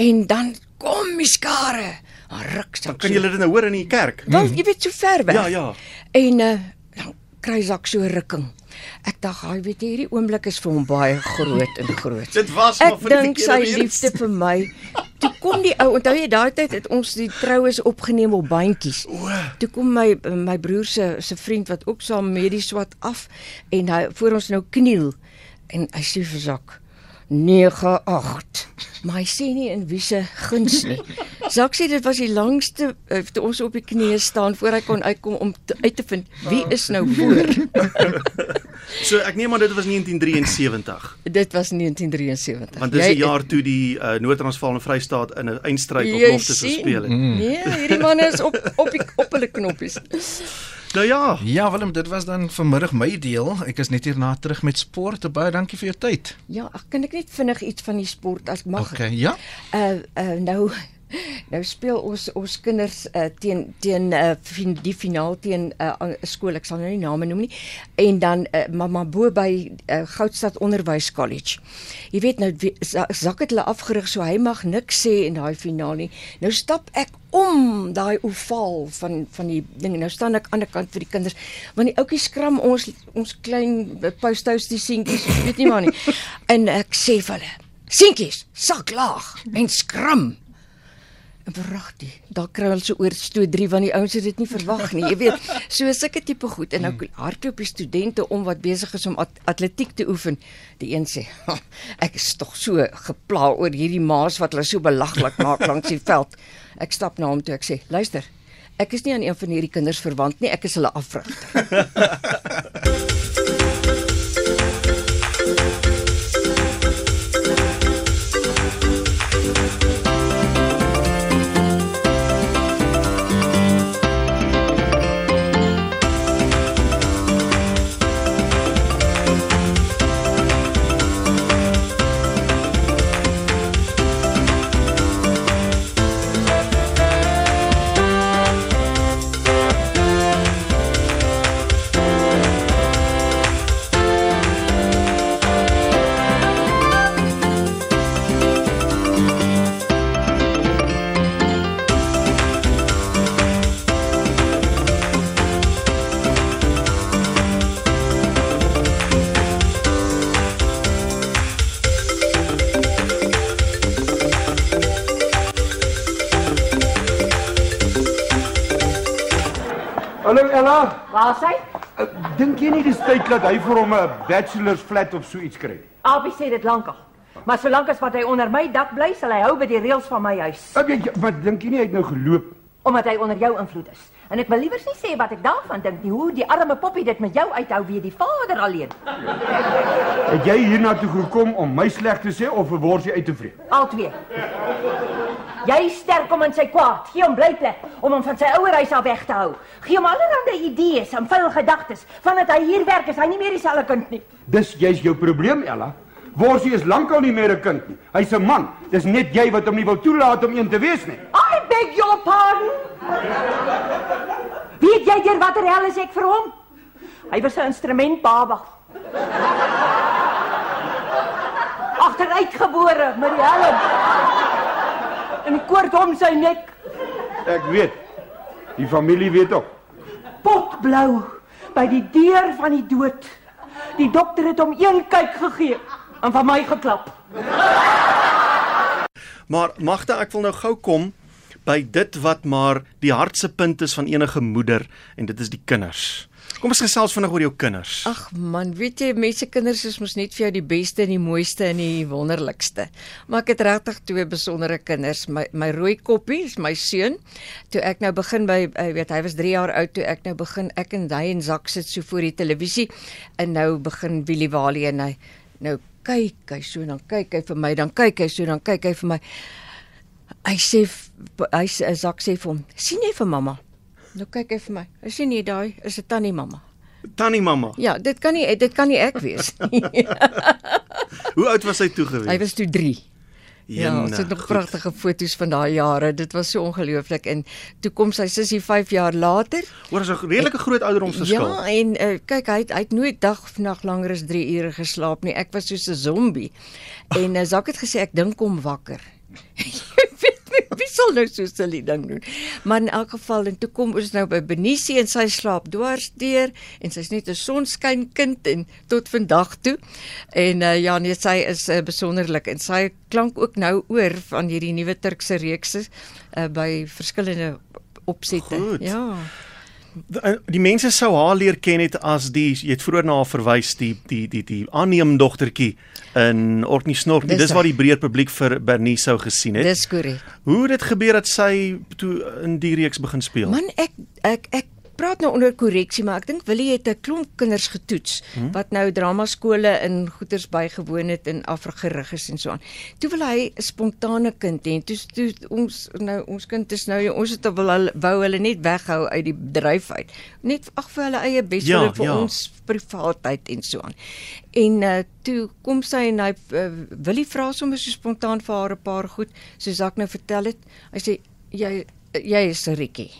En dan kom die skare. Dan ruk Dan kan julle dit nou hoor in die kerk. Wel, jy weet so ver weg. Ja, ja. En uh, dan kry Zak so rukking. Ek dink, hy weet jy, hierdie oomblik is vir hom baie groot en groot. Dit was maar Ek vir die dink keer sy liefde vir my. Toe kom die ou, onthou jy daai tyd het ons die troues opgeneem op bandjies. Toe kom my my broer se se vriend wat ook saam medies wat af en hy voor ons nou kniel en hy sê vir Zak 98. Maar hy sê nie in wie se guns nie. Zak sê dit was die langste uh, toe ons op die knieë staan voor hy kon uitkom om te, uit te vind wie is nou voor. So ek neem aan dit was 1973. dit was 1973. Want dis die jaar toe die uh, Noord-Transvaal en Vrystaat in 'n eindstryd op sien? gespeel het. Nee, hierdie man is op op die op hulle knoppies. Nou ja. Ja, Willem, dit was dan vanmiddag my deel. Ek is net hierna terug met sport. Baie dankie vir jou tyd. Ja, ek kan ek net vinnig iets van die sport as mag. Okay, ja. Uh uh nou nou speel ons ons kinders uh teen teen uh fin, die finaal teen 'n uh, skool, ek sal nou nie name noem nie. En dan uh, maar bo by uh, Goudstad Onderwys College. Jy weet nou Zak het hulle afgerig so hy mag niks sê in daai finaal nie. Nou stap ek om daai ovaal van van die ding. Nou staan ek aan die kant vir die kinders. Want die ouetjie skram ons ons klein posthuis die seentjies, weet nie maar nie. En ek sê vir hulle: "Seentjies, sak laag en skram." En verragtig, daar kry hulle so oor stoot drie van die ouens het dit nie verwag nie. Jy weet, so sulke tipe goed en nou hardloop die studente om wat besig is om at atletiek te oefen. Die een sê, "Ha, "Ek is tog so gepla oor hierdie maas wat hulle so belaglik maak langs die veld." Ek stap na hom toe ek sê, "Luister, ek is nie aan een van hierdie kinders verwant nie, ek is hulle afrigter." Hallo Ella, Waar is hy? uh, dink jy nie dis tyd dat hy vir hom 'n bachelor's flat of so iets kry? Abi sê dit lankal. Maar solank as wat hy onder my dak bly, sal hy hou by die reëls van my huis. Uh, jy- maar dink jy nie hy het nou geloop? Omdat hy onder jou invloed is. En ek wil liewer nie sê wat ek daarvan dink nie, hoe die arme poppie dit met jou uithou wie die vader alleen. Het jy hiernatoe gekom om my sleg te sê of 'n worsie uit te vreet? Al twee. Jy is sterk om in sy kwaad. Gee hom blyplek om hom van sy ouer huis af weg te hou. Gee hom allerlei idees en vuil gedagtes. Vandat hy hier werk is hy nie meer dieselfde kind nie. Dis jy's jou probleem Ella. Worsie is lankal nie meer 'n kind nie. Hy's 'n man. Dis net jy wat hom nie wil toelaat om een te wees nie. I beg your pardon. Weet jy deur watter hel is ek vir hom? Hy was 'n instrument baba. Agteruitgebore met die helm. En koord om sy nek, Ek weet. Die familie weet ook. potblou by die deur van die dood. Die dokter het hom een kyk gegee en van my geklap. Maar Magda, ek wil nou gou kom by dit wat maar die hartse punt is van enige moeder en dit is die kinders. Kom ons gesels vinnig oor jou kinders. Ag man, weet jy, mense kinders is mos net vir jou die beste en die mooiste en die wonderlikste. Maar ek het regtig twee besondere kinders. My my rooi koppie is my seun. Toe ek nou begin by jy weet, hy was 3 jaar oud toe ek nou begin ek en hy en Zak sit so voor die televisie en nou begin Willie Walie en hy nou kyk hy so dan kyk hy vir my dan kyk hy so dan kyk hy vir my. Hy sê hy sê- Zak sê vir hom, "Sien jy vir mamma?" Nou kyk hy vir my. Hy sê nee, daai is 'n tannie mamma. Tannie mamma. Ja, dit kan nie dit kan nie ek wees nie. Hoe oud was hy toe gewees? Hy was toe 3. Ja, ons het nog goed. pragtige foto's van daai jare. Dit was so ongelooflik en toe kom sy sussie 5 jaar later. Oor is 'n redelike groot ouderdomsverskil. Ja, en uh, kyk hy het, hy het nooit dag of nag langer as 3 ure geslaap nie. Ek was soos 'n zombie. En uh, Zak het gesê ek dink hom wakker. Wie sal nou so 'n silly ding doen? Maar in elk geval en toe kom ons nou by Benisie en sy slaap dwars deur en sy's net 'n sonskynkind en tot vandag toe. En uh, ja, nee, sy is uh, besonderlik en sy klank ook nou oor van hierdie nuwe Turkse reekse uh, by verskillende opsette. Goed. Ja. Die- Die mense sou haar leer ken het as die jy het vroeër na haar verwys die die die die aanneem dogtertjie in Orkney Snork. Dis Dis wat die breër publiek vir Bernie sou gesien het. Dis korrek. Hoe het dit gebeur dat sy toe in die reeks begin speel? Man, ek ek ek praat nou onder korreksie, maar ek dink Willie het 'n klomp kinders getoets Hm? hmm? wat nou dramaskole in goeters bygewoon het en afgerig is en so aan. Toe wil hy 'n spontane kind hê. Toe toe ons nou ons kind is nou ons het wil hulle wou hulle net weghou uit die bedryf uit. Net ag vir hulle eie bes Ja, ja, vir ja. ons privaatheid en so aan. En uh, toe kom sy en hy uh, Willie vra sommer so spontaan vir haar 'n paar goed, soos ek nou vertel het. Hy sê jy jy is 'n Rikkie.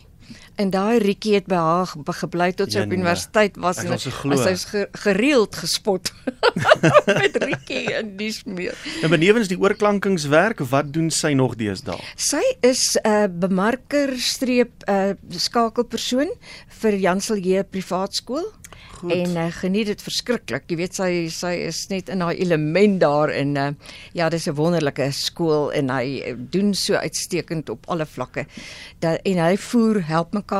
En daai Rikkie het by haar ge- gebly tot sy op Jene, universiteit was en is ge, gereeld gespot met Rikkie en dis meer. En benewens die oorklankingswerk, wat doen sy nog deesdae? Sy is 'n uh, bemarker streep 'n uh, skakelpersoon vir Janselje Privaatskool. Goed. En uh, geniet dit verskriklik. Jy weet sy sy is net in haar element daar en uh, ja, dis 'n wonderlike skool en hy doen so uitstekend op alle vlakke. Dat en hy voer help mekaar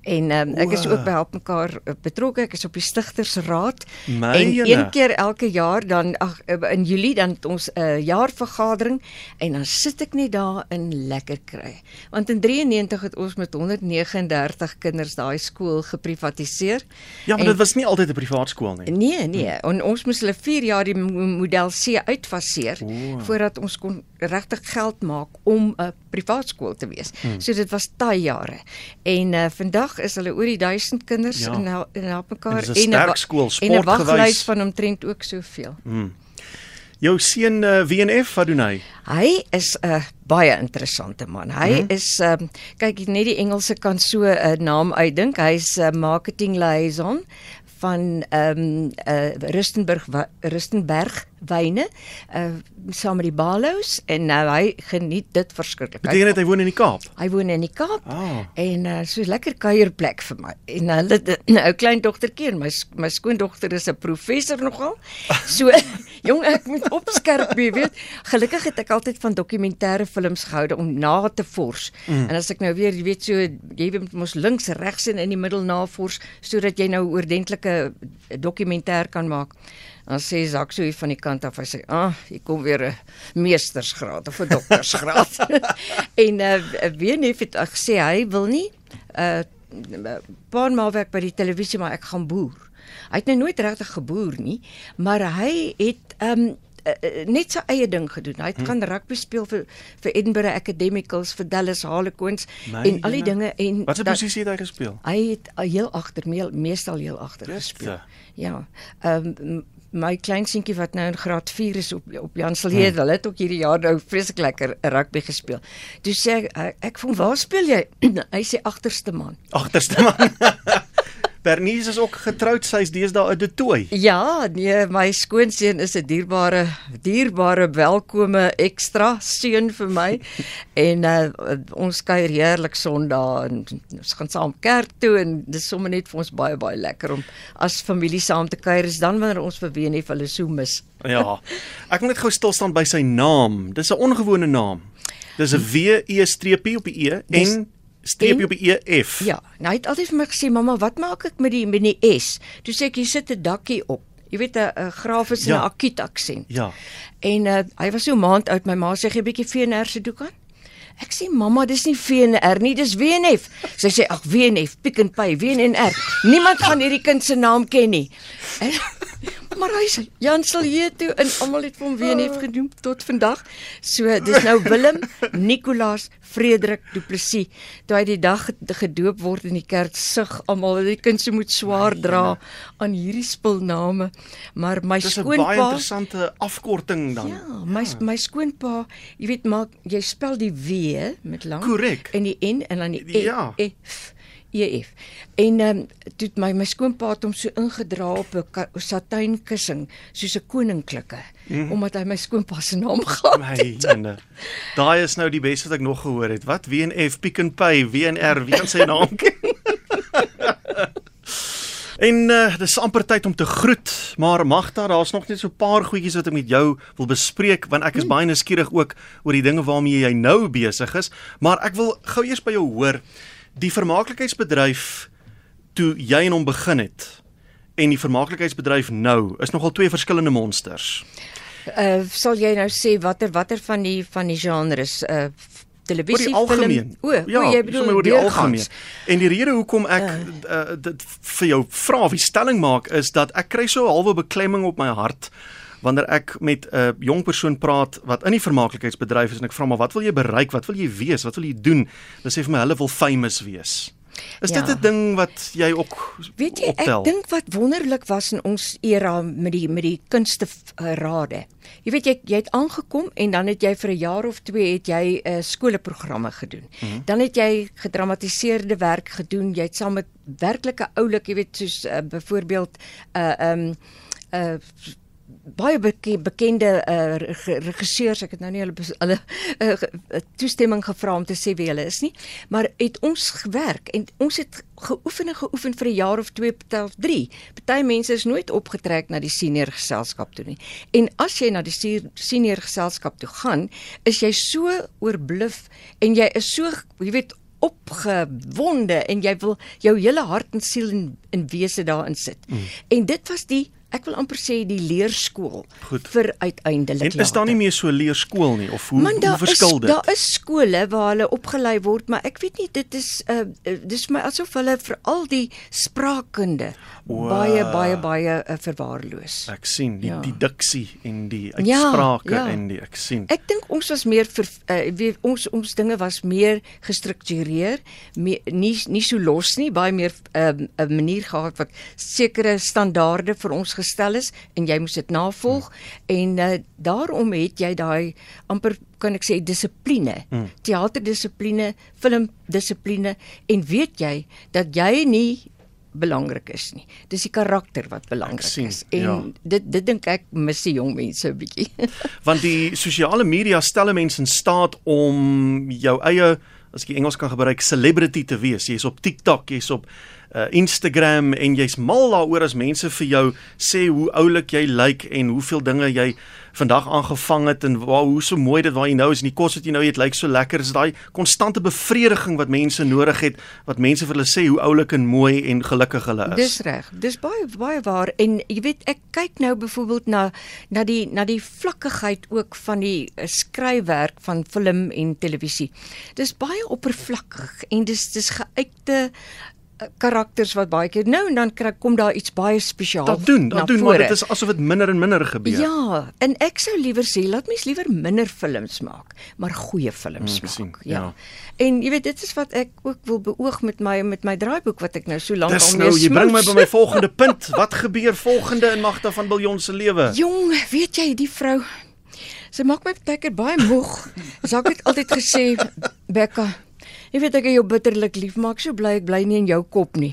En um, ek is O. ook by help mekaar uh, betrokke. Ek is op die stigtersraad. My en jene. een keer elke jaar dan ag uh, in Julie dan het ons 'n uh, jaarvergadering en dan sit ek net daar in lekker kry. Want in 93 het ons met 139 kinders daai skool geprivatiseer. Ja, maar En- dit was nie altyd 'n privaat skool nie. Nee, nee. En ons moes hulle 4 jaar die mo- model C uitfaseer O. voordat ons kon regtig geld maak om 'n privaat skool te wees. Hmm. So dit was taai jare. En uh, vandag is hulle oor die 1000 kinders Ja. in in help mekaar En 'n sterk skool, en 'n waglys van omtrent ook soveel. Hmm. Jou seun uh, WNF, wat doen hy? Hy is 'n baie interessante man. Hy Mhm. hmm. is um, kyk net die Engelse kan so 'n naam uitdink. Hy's 'n marketing liaison van ehm um, uh, Rustenburg Rustenberg wyne uh saam met die Balos en nou hy geniet dit verskriklik. Beteken dit hy woon in die Kaap? Hy woon in die Kaap. Ah. En uh, so lekker kuierplek vir my. En hulle 'n ou klein dogtertjie en my my skoondogter is 'n professor nogal. So jong ek moet opskerp, jy weet. Gelukkig het ek altyd van dokumentêre films gehou om na te vors. Mm. En as ek nou weer, jy weet so jy weet mos links, regs en in die middel navors sodat jy nou 'n oordentlike dokumentêr kan maak. Dan sê Zak so hier van die kant af, hy sê, "Ah, hier kom weer 'n meestersgraad of 'n doktorsgraad." en uh weer net het uh, gesê hy wil nie uh paar maal werk by die televisie maar ek gaan boer. Hy het nou nooit regtig geboer nie, maar hy het um uh, net sy eie ding gedoen. Hy het Hm. gaan rugby speel vir vir Edinburgh Academicals, vir Dallas Harlequins My en al die jene. dinge en Wat 'n posisie het hy gespeel? Hy het heel agter, meestal heel agter gespeel. Ja. Ehm um, my kleinseentjie wat nou in graad 4 is op op Janselheer, Hmm. hulle het ook hierdie jaar nou vreeslik lekker rugby gespeel. Toe sê ek, ek, voel waar speel jy? hy sê agterste man. Agterste man. Bernice is ook getroud, sy's deesdae 'n de tooi. Ja, nee, my skoonseun is 'n dierbare dierbare welkome ekstra seun vir my. en uh, ons kuier heerlik Sondag en ons gaan saam kerk toe en dis sommer net vir ons baie baie lekker om as familie saam te kuier. Is dan wanneer ons vir Wenef hulle so mis. Ja. Ek moet net gou stil staan by sy naam. Dis 'n ongewone naam. Dis 'n W E streepie op die E Dis- en streepie op die E F. Ja, nou hy het altyd vir my gesê, "Mamma, wat maak ek met die met die S?" Toe sê ek, "Jy sit 'n dakkie op." Jy weet 'n 'n grafis en 'n Ja. akuut aksent. Ja. En uh, hy was so 'n maand oud. My ma sê, "Gee 'n bietjie VNR se doek aan." Ek sê, "Mamma, dis nie VNR nie, dis WNF." Sy sê, "Ag, WNF, Pick n Pay, WNR. Niemand gaan hierdie kind se naam ken nie." En, maar hy sê Jan Silje toe en almal het hom WNF genoem tot vandag. So dis nou Willem, Nicolaas, Frederik Du Plessis. Toe hy die dag ge- gedoop word in die kerk, sug almal dat die kind se moet swaar dra aan hierdie spulname. Maar my Dis 'n baie skoonpa interessante afkorting dan. Ja, my my skoonpa, jy weet maak jy spel die W met lank Korrek. en die N en dan die E Ja. F EF. En ehm um, toe my my skoonpa het hom so ingedra op 'n satijnkussing soos 'n koninklike mm. omdat hy my skoonpa se naam gehad My het. jene. Daai is nou die beste wat ek nog gehoor het. Wat WNF, Pick n Pay, WNR, wie kan sy naam ken? En uh, dis amper tyd om te groet, maar Magda, daar's nog net so 'n paar goedjies wat ek met jou wil bespreek want ek is baie nuuskierig ook oor die dinge waarmee jy nou besig is, maar ek wil gou eers by jou hoor die vermaaklikheidsbedryf toe jy en hom begin het en die vermaaklikheidsbedryf nou is nogal twee verskillende monsters. Uh sal jy nou sê watter watter van die van die genres uh televisie Oor algemeen. film? O, ja, o, jy bedoel oor die deurgangs. algemeen. En die rede hoekom ek uh, dit vir jou vra of die stelling maak is dat ek kry so 'n halwe beklemming op my hart wanneer ek met 'n uh, jong persoon praat wat in die vermaaklikheidsbedryf is en ek vra maar wat wil jy bereik? Wat wil jy wees? Wat wil jy doen? Hulle sê vir my hulle wil famous wees. Is Ja. dit 'n ding wat jy ook Weet jy, optel? ek dink wat wonderlik was in ons era met die met die kunste uh, rade. Jy weet jy jy het aangekom en dan het jy vir 'n jaar of twee het jy 'n uh, skoolprogramme gedoen. Mhm. Dan het jy gedramatiseerde werk gedoen. Jy het saam met werklike oulik, jy weet soos uh, byvoorbeeld 'n uh, ehm um, uh, baie beke bekende uh, reg- regisseurs ek het nou nie hulle hulle uh, toestemming gevra om te sê wie hulle is nie maar het ons gewerk en ons het geoefen en geoefen vir 'n jaar of 2 of 3 party mense is nooit opgetrek na die senior geselskap toe nie en as jy na die senior geselskap toe gaan is jy so oorbluf en jy is so jy weet opgewonde en jy wil jou hele hart en siel en, en wese daarin sit. Mm. En dit was die ek wil amper sê die leerskool Goed. vir uiteindelik En is daar nie meer so leerskool nie of hoe Man, hoe verskil is, dit? Daar is skole waar hulle opgelei word, maar ek weet nie dit is uh dis vir my asof hulle veral die spraakkunde O. baie baie baie uh, verwaarloos. Ek sien die Ja. die diksie en die Ja, uitsprake ja. en die ek sien. Ek dink ons was meer vir uh, weet, ons ons dinge was meer gestruktureer, meer, nie nie so los nie, baie meer 'n uh, 'n manier gehad wat sekere standaarde vir ons gestel is en jy moes dit navolg hmm. en uh, daarom het jy daai amper kan ek sê dissipline, hmm. teaterdissipline, filmdissipline en weet jy dat jy nie belangrik is nie. Dis die karakter wat belangrik sien, is. En ja. dit dit dink ek mis die jong mense 'n bietjie. Want die sosiale media stel 'n mens in staat om jou eie as ek Engels kan gebruik celebrity te wees. Jy's op TikTok, jy's op uh, Instagram en jy's mal daaroor as mense vir jou sê hoe oulik jy lyk en hoeveel dinge jy vandag aangevang het en waar hoe so mooi dit waar jy nou is en die kos wat jy nou eet lyk so lekker. Dis daai konstante bevrediging wat mense nodig het, wat mense vir hulle sê hoe oulik en mooi en gelukkig hulle is. Dis reg. Dis baie baie waar en jy weet ek kyk nou byvoorbeeld na na die na die vlakkigheid ook van die uh, skryfwerk van film en televisie. Dis baie oppervlakkig en dis dis geuite karakters wat baie keer nou en dan kry kom daar iets baie spesiaal dat doen, dat doen, maar vore. dit is asof dit minder en minder gebeur. Ja, en ek sou liewer sê laat mens liewer minder films maak, maar goeie films Hmm, ek sien, maak. Ja. ja. En jy weet dit is wat ek ook wil beoog met my met my draaiboek wat ek nou so lank Dis al nou, mee jy bring my smoes. by my volgende punt. Wat gebeur volgende in Magda van Biljon se lewe? Jong, weet jy die vrou Sy maak my baie keer baie moeg. Sy het altyd gesê, Bekka, Jy weet ek het jou bitterlik lief, maar ek so bly ek bly nie in jou kop nie.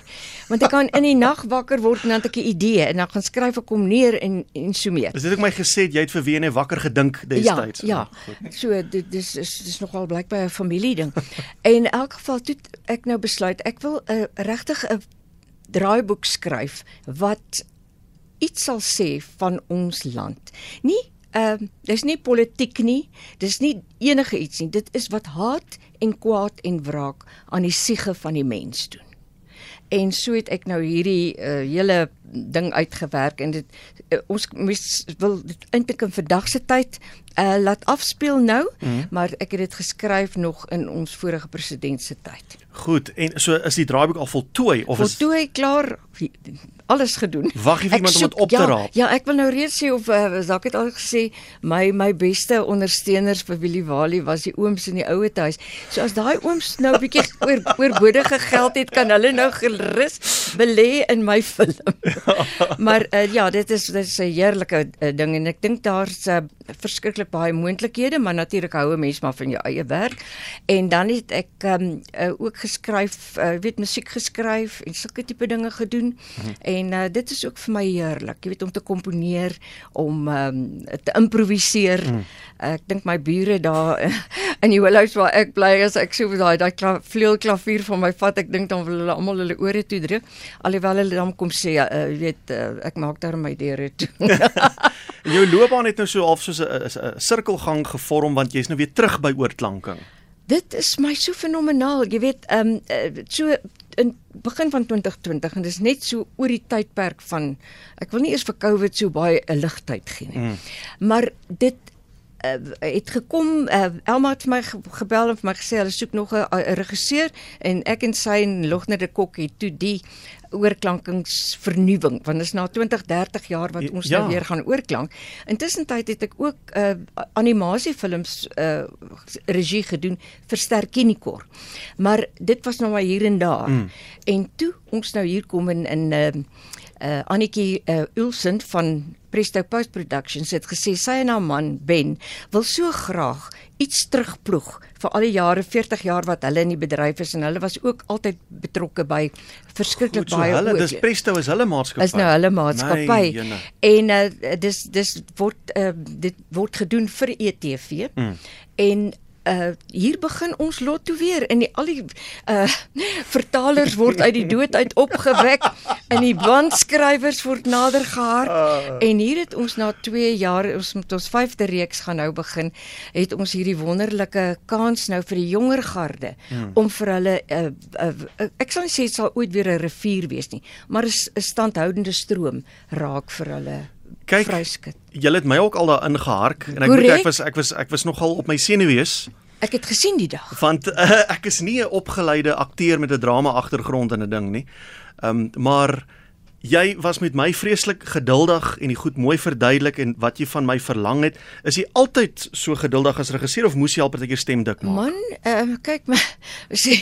Want ek kan in die nag wakker word en dan het ek 'n idee en dan gaan skryf ek hom neer en en so meer. Is dit ek my gesê jy het vir WNE wakker gedink Ja, destyds? ja. So dit dis is dis nogal blykbaar 'n familie ding. en in elk geval toe ek nou besluit ek wil 'n regtig 'n draaiboek skryf wat iets sal sê van ons land. Nie ehm uh, dis nie politiek nie, dis nie enige iets nie. Dit is wat haat en kwaad en wraak aan die siege van die mens doen. En so het ek nou hierdie uh, hele ding uitgewerk en dit uh, ons mis, wil dit eintlik in vandag se tyd uh, laat afspeel nou, Mhm. maar ek het dit geskryf nog in ons vorige president se tyd. Goed, en so is die draaiboek al voltooi of is Voltooi klaar alles gedoen. Wag jy vir iemand om soek- dit op te ja, raap? Ja, ek wil nou reeds sê of uh, Zak het al gesê my my beste ondersteuners vir Willie Wali was die ooms in die ouer huis. So as daai ooms nou 'n bietjie oor oorbodige geld het, kan hulle nou gerus belê in my film. maar uh, ja, dit is dit is 'n heerlike uh, ding en ek dink daar's uh, verskriklik baie moontlikhede, maar natuurlik hou 'n mens maar van jou eie werk. En dan het ek um, uh, ook geskryf, uh, weet musiek geskryf en sulke tipe dinge gedoen. Mhm. En uh, dit is ook vir my heerlik, jy weet om te komponeer, om um, te improviseer. Mm. Ek dink my bure daar in die huis waar ek bly, as ek so daai daai kla, vleuelklavier van my vat, ek dink dan wil hulle almal hulle ore toe druk, alhoewel hulle dan kom sê, uh, jy weet, uh, ek maak daar my deure toe. En jou loopbaan het nou so half soos 'n sirkelgang gevorm want jy's nou weer terug by oorklanking. Dit is my so fenomenaal. Jy weet, ehm um, uh, so in begin van 2020 en dis net so oor die tydperk van ek wil nie eers vir COVID so baie 'n ligtyd gee nie. Mm. Maar dit uh, het gekom uh, Elma het vir my ge gebel en vir my gesê hulle soek nog 'n 'n regisseur en ek en sy en Logner de Kok het toe die oorklankingsvernuwing want dit is na 20 30 jaar wat ons Ja. nou weer gaan oorklank. Intussen tyd het ek ook uh, animasiefilms uh, regie gedoen vir Sterkinikor. Maar dit was nou maar hier en daar. Mm. En toe ons nou hier kom in in uh, uh Annetjie uh, Ulsen van Presto Post Productions het gesê sy en haar man Ben wil so graag iets terugploeg vir al die jare 40 jaar wat hulle in die bedryf is en hulle was ook altyd betrokke by verskriklik Goed, so baie hulle, ook. dis Presto is hulle maatskappy. Is nou hulle maatskappy. Jene. En uh, dis dis word uh, dit word gedoen vir ETV. Mm. En uh hier begin ons lot toe weer en die al die uh vertalers word uit die dood uit opgewek en die bandskrywers word nader gehard Ah. en hier het ons na 2 jaar ons met ons 5de reeks gaan nou begin het ons hierdie wonderlike kans nou vir die jonger garde Hmm. om vir hulle uh, uh, uh, ek sal nie sê dit sal ooit weer 'n rivier wees nie maar 'n standhoudende stroom raak vir hulle Kyk, vryskut. Jy het my ook al daarin gehark en ek Korrek. moet ek was ek was ek was nogal op my senuwees Ek het gesien die dag. want uh, ek is nie 'n opgeleide akteur met 'n drama agtergrond en 'n ding nie. Ehm um, maar jy was met my vreeslik geduldig en die goed mooi verduidelik en wat jy van my verlang het. Is jy altyd so geduldig as regisseur of moes jy al partykeer stem dik maak? Man, ehm uh, kyk maar sê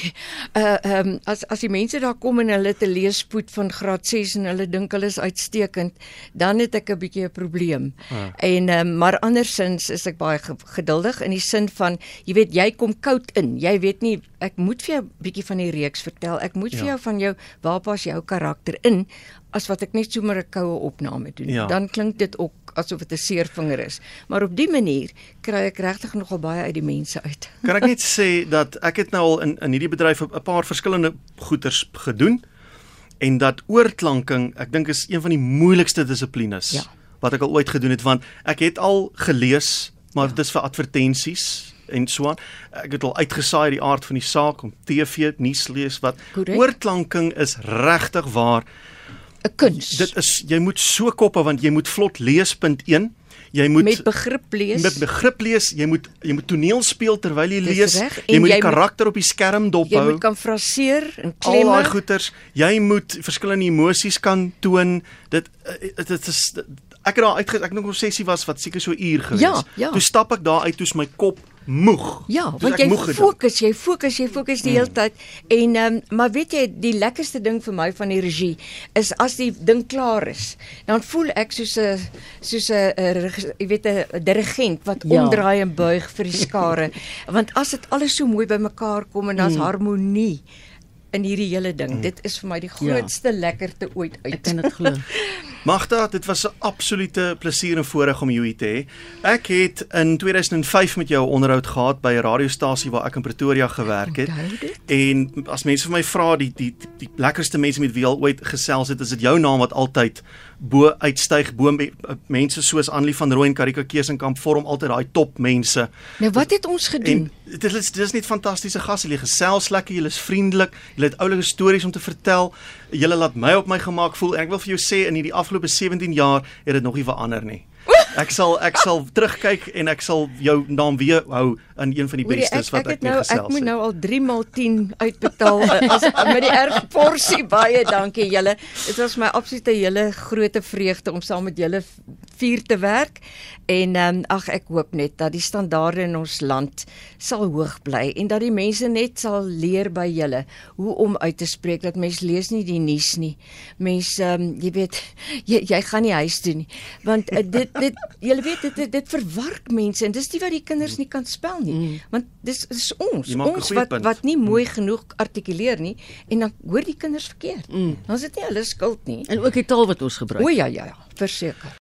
uh ehm um, as as die mense daar kom en hulle 'n leespoed van graad 6 en hulle dink hulle is uitstekend, dan het ek 'n bietjie 'n probleem. Ah. En ehm um, maar andersins is ek baie ge- geduldig in die sin van jy weet jy kom koud in. Jy weet nie ek moet vir jou 'n bietjie van die reeks vertel. Ek moet vir Ja. jou van jou waar pas jou karakter in as wat ek net sommer 'n koue opname doen. Ja. Dan klink dit ook asof dit 'n seervinger is. Maar op die manier kry ek regtig nogal baie uit die mense uit. Kan ek net sê dat ek het nou al in in hierdie bedryf 'n paar verskillende goeters gedoen en dat oorklanking, ek dink is een van die moeilikste dissiplines Ja. wat ek al ooit gedoen het want ek het al gelees, maar dit is vir advertensies en so aan. Ek het al uitgesaai die aard van die saak om TV nuus lees wat Korrek. oorklanking is regtig waar 'n kuns. Dit is jy moet so koppe want jy moet vlot lees punt 1. Jy moet met begrip lees. met begrip lees, jy moet jy moet toneel speel terwyl jy Dis lees. Jy moet jy die moet- karakter op die skerm dop Jy hou. moet kan fraseer en Al klemme. daai goeters, jy moet verskillende emosies kan toon. Dit eh, dit is ek het daar uitge ek dink 'n sessie was wat seker so uur gewees. Ja, ja. Toe stap ek daar uit, toe's my kop moeg. Ja, Dis want jy fokus, jy fokus, jy fokus die Mm. hele tyd. En ehm um, maar weet jy, die lekkerste ding vir my van die regie is as die ding klaar is, dan voel ek soos 'n soos 'n jy weet 'n dirigent wat Ja. omdraai en buig vir die skare. want as dit alles so mooi bymekaar kom en daar's Mm. harmonie in hierdie hele ding. Dit is vir my die Ja. grootste lekkerte ooit uit. Ek kan dit glo. Magda, dit was 'n absolute plesier en voorreg om jou hier te hê. Ek het in 2005 met jou 'n onderhoud gehad by 'n radiostasie waar ek in Pretoria gewerk het. En as mense vir my vra die die die, lekkerste mense met wie jy al ooit gesels het, is dit jou naam wat altyd bo uitstyg bo me- mense soos Annelie van Rooyen, Karika Keesenkamp vorm altyd daai top mense. Nou wat het ons gedoen? En dit is dit is net fantastiese gasse. Julle gesels lekker, julle is vriendelik, julle het oulike stories om te vertel. Julle laat my op my gemaak voel en ek wil vir jou sê in hierdie afgelope 17 jaar het dit nog nie verander nie. Ek sal ek sal terugkyk en ek sal jou naam weer hou in een van die bestes wat ek ek, het mee nou ek gesels moet het. nou al 3 maal 10 uitbetaal eh, as met die erg porsie baie dankie julle. Dit was my absolute hele groot vreugde om saam met julle vier te werk en ehm um, ag ek hoop net dat die standaarde in ons land sal hoog bly en dat die mense net sal leer by julle hoe om uit te spreek dat mense lees nie die nuus nie. Mense ehm um, jy weet jy, jy gaan nie huis toe nie want uh, dit dit julle weet dit, dit dit verwark mense en dis nie wat die kinders nie kan spel nie mm. want dis is ons Jy ons wat punt. wat nie mooi genoeg artikuleer nie en dan hoor die kinders verkeerd. Mm. Dan is dit nie hulle skuld nie. En ook die taal wat ons gebruik. O ja ja, ja verseker.